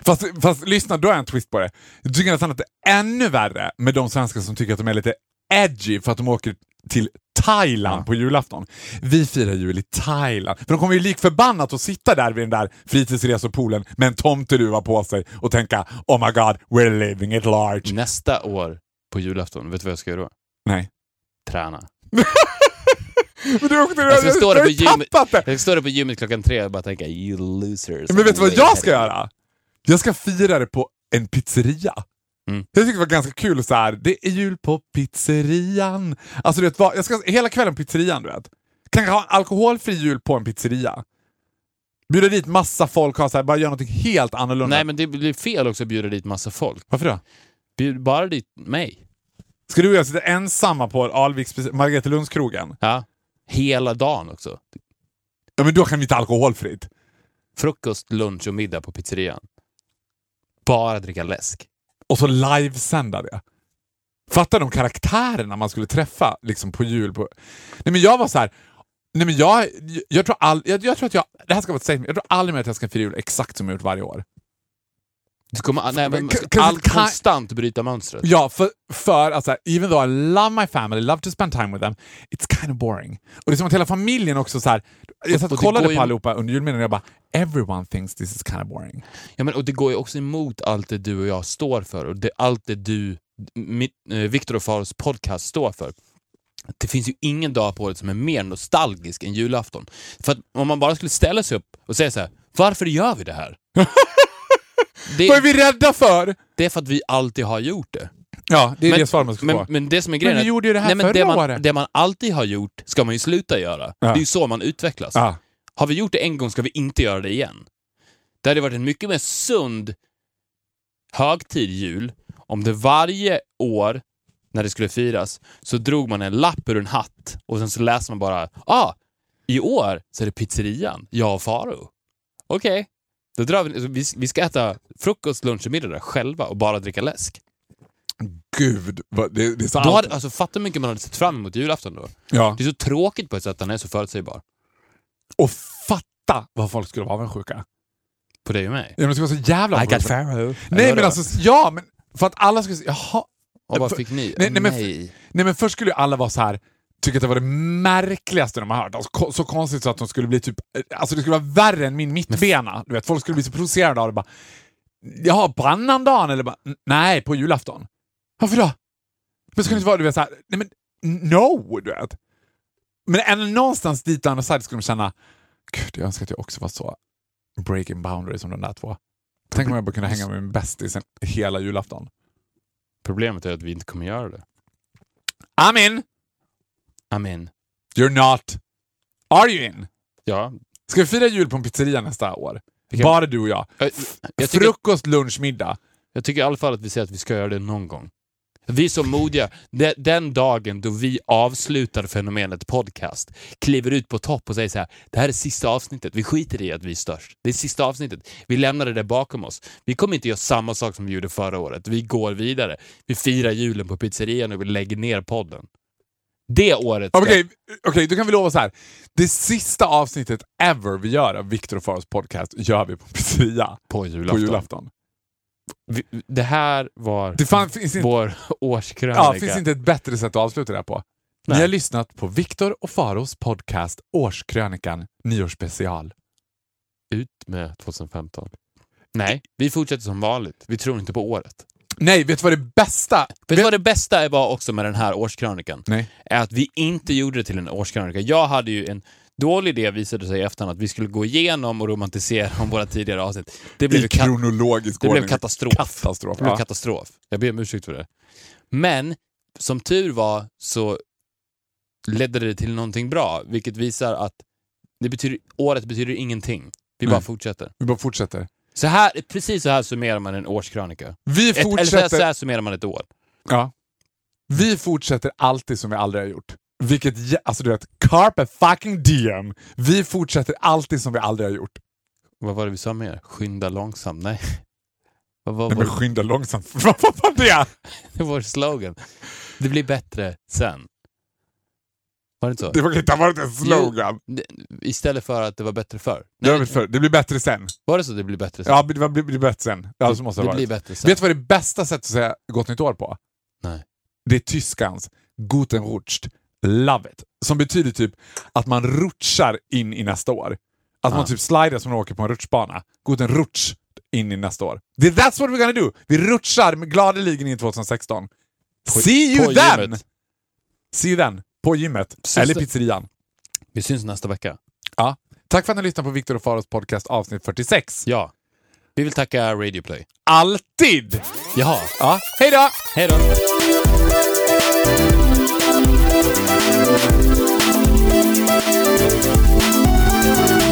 [SPEAKER 1] Fast, fast lyssna, då är en twist på det. Jag tycker nästan att det är ännu värre med de svenskar som tycker att de är lite edgy för att de åker till Thailand
[SPEAKER 2] Ja.
[SPEAKER 1] på julafton. Vi firar jul i Thailand. För de kommer ju lik förbannat att sitta där vid den där fritidsresepoolen med en tomteluva på sig och tänka Oh my god, we're living it large.
[SPEAKER 2] Nästa år på julafton, vet du vad jag ska göra då?
[SPEAKER 1] Nej.
[SPEAKER 2] Träna. (laughs)
[SPEAKER 1] Men du åkte,
[SPEAKER 2] Jag ska
[SPEAKER 1] jag,
[SPEAKER 2] stå
[SPEAKER 1] jag, det!
[SPEAKER 2] jag ska stå där på gymmet klockan tre och bara tänka you losers.
[SPEAKER 1] Men vet du vad jag ska göra? Jag ska fira det på en pizzeria.
[SPEAKER 2] Mm.
[SPEAKER 1] Jag tycker det var ganska kul så här. det är jul på pizzerian. Alltså du vet, vad- jag ska hela kvällen på pizzerian du vet. Kan jag ha en alkoholfri jul på en pizzeria? Bjuda dit massa folk, ha så här, bara göra något helt annorlunda.
[SPEAKER 2] Nej, men det blir fel också att bjuda dit massa folk.
[SPEAKER 1] Varför då?
[SPEAKER 2] Bjud bara dit mig.
[SPEAKER 1] Ska du och jag sitta ensamma på Alviks Margaretalundskrogen?
[SPEAKER 2] Ja. Hela dagen också.
[SPEAKER 1] Ja, men då kan vi inte alkoholfritt.
[SPEAKER 2] Frukost, lunch och middag på pizzerian. Bara dricka läsk.
[SPEAKER 1] Och så livesända det. Fattar de karaktärerna man skulle träffa liksom på jul? På... Nej men jag var så här. Nej men jag, jag, tror all, jag, jag tror att jag, det här ska vara ett statement, jag tror aldrig mer att jag ska fira jul exakt som jag gjort varje år.
[SPEAKER 2] Du kommer, nej, men, man ska allt konstant bryta mönstret.
[SPEAKER 1] Ja, för, för alltså, even though I love my family, love to spend time with them, it's kind of boring. Och det är som att hela familjen också så här. Jag satt
[SPEAKER 2] Och
[SPEAKER 1] och kollade
[SPEAKER 2] går ju-
[SPEAKER 1] på allihopa under julmiddagen och jag bara “everyone thinks this is kind of boring”.
[SPEAKER 2] Ja, men, och det går ju också emot allt det du och jag står för och det, allt det du, mitt, eh, Viktor och Faros podcast står för. Det finns ju ingen dag på året som är mer nostalgisk än julafton. För att om man bara skulle ställa sig upp och säga så här, varför gör vi det här? (laughs)
[SPEAKER 1] Vad är
[SPEAKER 2] det,
[SPEAKER 1] vi rädda för?
[SPEAKER 2] det är för att vi alltid har gjort det.
[SPEAKER 1] Ja, det är
[SPEAKER 2] Men-
[SPEAKER 1] det svar man ska
[SPEAKER 2] Men,
[SPEAKER 1] få.
[SPEAKER 2] men det som är grejen
[SPEAKER 1] vi
[SPEAKER 2] är att-
[SPEAKER 1] gjorde ju det här
[SPEAKER 2] nej, men
[SPEAKER 1] förra
[SPEAKER 2] det man,
[SPEAKER 1] året.
[SPEAKER 2] Det man alltid har gjort ska man ju sluta göra.
[SPEAKER 1] Ja.
[SPEAKER 2] Det är ju så man utvecklas.
[SPEAKER 1] Ja.
[SPEAKER 2] Har vi gjort det en gång ska vi inte göra det igen. Det hade varit en mycket mer sund högtid jul om det varje år när det skulle firas så drog man en lapp ur en hatt och sen så läste man bara ah, i år så är det pizzerian, jag och Faro. Okej, då drar vi, vi, vi ska äta frukost, lunch och middag där själva och bara dricka läsk.
[SPEAKER 1] Gud, vad, det, det är så
[SPEAKER 2] Då hade, alltså, fatta hur mycket man hade sett fram emot julafton då.
[SPEAKER 1] Ja.
[SPEAKER 2] Det är så tråkigt på ett sätt att den är så förutsägbar.
[SPEAKER 1] Och fatta vad folk skulle vara avundsjuka.
[SPEAKER 2] På dig och mig.
[SPEAKER 1] Ja, men det skulle vara så jävla avundsjuka.
[SPEAKER 2] Pharaoh.
[SPEAKER 1] Nej men alltså, ja, men för att alla skulle säga jaha.
[SPEAKER 2] Och vad fick ni?
[SPEAKER 1] Nej, nej, men-
[SPEAKER 2] nej.
[SPEAKER 1] Nej men först skulle ju alla vara så här tycka att det var det märkligaste de har hört. Alltså, så konstigt så att de skulle bli typ, alltså det skulle vara värre än min mittbena. Du vet, folk skulle bli så provocerade av det. Bara, Jaha, på annandagen? Eller bara, "N- nej, på julafton. Varför då? Men skulle det inte vara, du vet, så här, nej men no, du vet. Men ändå någonstans dit andra sidan skulle de känna, gud jag önskar att jag också var så breaking boundaries som de där två. Tänk om jag bara kunde hänga med min bästis hela julafton.
[SPEAKER 2] Problemet är att vi inte kommer göra det.
[SPEAKER 1] I'm in! You're not. Are you in?
[SPEAKER 2] Ja.
[SPEAKER 1] Ska vi fira jul på en pizzeria nästa år?
[SPEAKER 2] Vi kan-
[SPEAKER 1] Bara du och jag.
[SPEAKER 2] Jag, jag, tycker,
[SPEAKER 1] Frukost, lunch, middag.
[SPEAKER 2] jag tycker i alla fall att vi säger att vi ska göra det någon gång. Vi är så modiga. De- Den dagen då vi avslutar fenomenet podcast, kliver ut på topp och säger så här, det här är sista avsnittet. Vi skiter i att vi är störst. Det är sista avsnittet. Vi lämnar det där bakom oss. Vi kommer inte göra samma sak som vi gjorde förra året. Vi går vidare. Vi firar julen på pizzerian och vi lägger ner podden. Det året.
[SPEAKER 1] Okej, okej, då kan vi lova så här. Det sista avsnittet ever vi gör av Viktor och Faros podcast gör vi på pizzeria
[SPEAKER 2] på julafton.
[SPEAKER 1] på julafton.
[SPEAKER 2] Vi, det här var
[SPEAKER 1] Det fan, finns, inte,
[SPEAKER 2] vår årskrönika.
[SPEAKER 1] ja, finns inte ett bättre sätt att avsluta det här på. Ni
[SPEAKER 2] Nej.
[SPEAKER 1] har lyssnat på Viktor och Faros podcast Årskrönikan nyårsspecial.
[SPEAKER 2] Ut med 2015. Nej, vi fortsätter som vanligt. Vi tror inte på året.
[SPEAKER 1] Nej, vet du vad det bästa...
[SPEAKER 2] Vet du vad det bästa var också med den här årskrönikan?
[SPEAKER 1] Nej.
[SPEAKER 2] Är att vi inte gjorde det till en årskrönika. Jag hade ju en dålig idé, visade sig i efterhand, att vi skulle gå igenom och romantisera om våra tidigare avsnitt. Det blev,
[SPEAKER 1] I
[SPEAKER 2] ka-
[SPEAKER 1] kronologisk
[SPEAKER 2] det blev katastrof.
[SPEAKER 1] Katastrof.
[SPEAKER 2] Det blev
[SPEAKER 1] Ja.
[SPEAKER 2] katastrof. Jag ber om ursäkt för det. Men som tur var så ledde det till någonting bra, vilket visar att det betyder, året betyder ingenting. Vi bara
[SPEAKER 1] Nej.
[SPEAKER 2] fortsätter.
[SPEAKER 1] Vi bara fortsätter.
[SPEAKER 2] Så här, precis så här summerar man en årskrönika.
[SPEAKER 1] Vi
[SPEAKER 2] Ett, eller så här,
[SPEAKER 1] fortsätter...
[SPEAKER 2] så här summerar man ett år.
[SPEAKER 1] Ja. Vi fortsätter alltid som vi aldrig har gjort. Vilket, alltså du vet, carpe fucking diem. Vi fortsätter alltid som vi aldrig har gjort.
[SPEAKER 2] Vad var det vi sa mer? Skynda långsamt? Nej. (laughs) Vad var
[SPEAKER 1] Nej men skynda långsamt. (laughs) Vad var det? (laughs)
[SPEAKER 2] det var slogan? Det blir bättre sen. Var det inte så?
[SPEAKER 1] Det var inte varit en slogan.
[SPEAKER 2] Det- Istället för att det var bättre förr.
[SPEAKER 1] Det,
[SPEAKER 2] Nej,
[SPEAKER 1] vi för. det blir bättre sen.
[SPEAKER 2] var det så det blir bättre sen?
[SPEAKER 1] Ja, det, var- det blir bättre sen. Ja, så måste det,
[SPEAKER 2] det blir bättre sen.
[SPEAKER 1] Vet du vad det bästa sättet att säga gott nytt år på?
[SPEAKER 2] Nej.
[SPEAKER 1] Det är tyskans Guten Rutscht. Love it. Som betyder typ att man rutschar in i nästa år. Att
[SPEAKER 2] Ah.
[SPEAKER 1] man typ slider som man åker på en rutschbana. Guten Rutsch in i nästa år. Det- That's what we're gonna do! Vi rutschar med gladeligen in i 2016.
[SPEAKER 2] På-
[SPEAKER 1] See you then!
[SPEAKER 2] gymmet.
[SPEAKER 1] See you then. På gymmet.
[SPEAKER 2] Sista-
[SPEAKER 1] Eller pizzerian.
[SPEAKER 2] Vi syns nästa vecka.
[SPEAKER 1] Ja. Tack för att ni lyssnade på Viktor och Faros podcast avsnitt 46.
[SPEAKER 2] Ja. Vi vill tacka Radio Play.
[SPEAKER 1] Alltid!
[SPEAKER 2] Jaha.
[SPEAKER 1] Ja, hej då!
[SPEAKER 2] Hej då!
[SPEAKER 3] Ett poddtips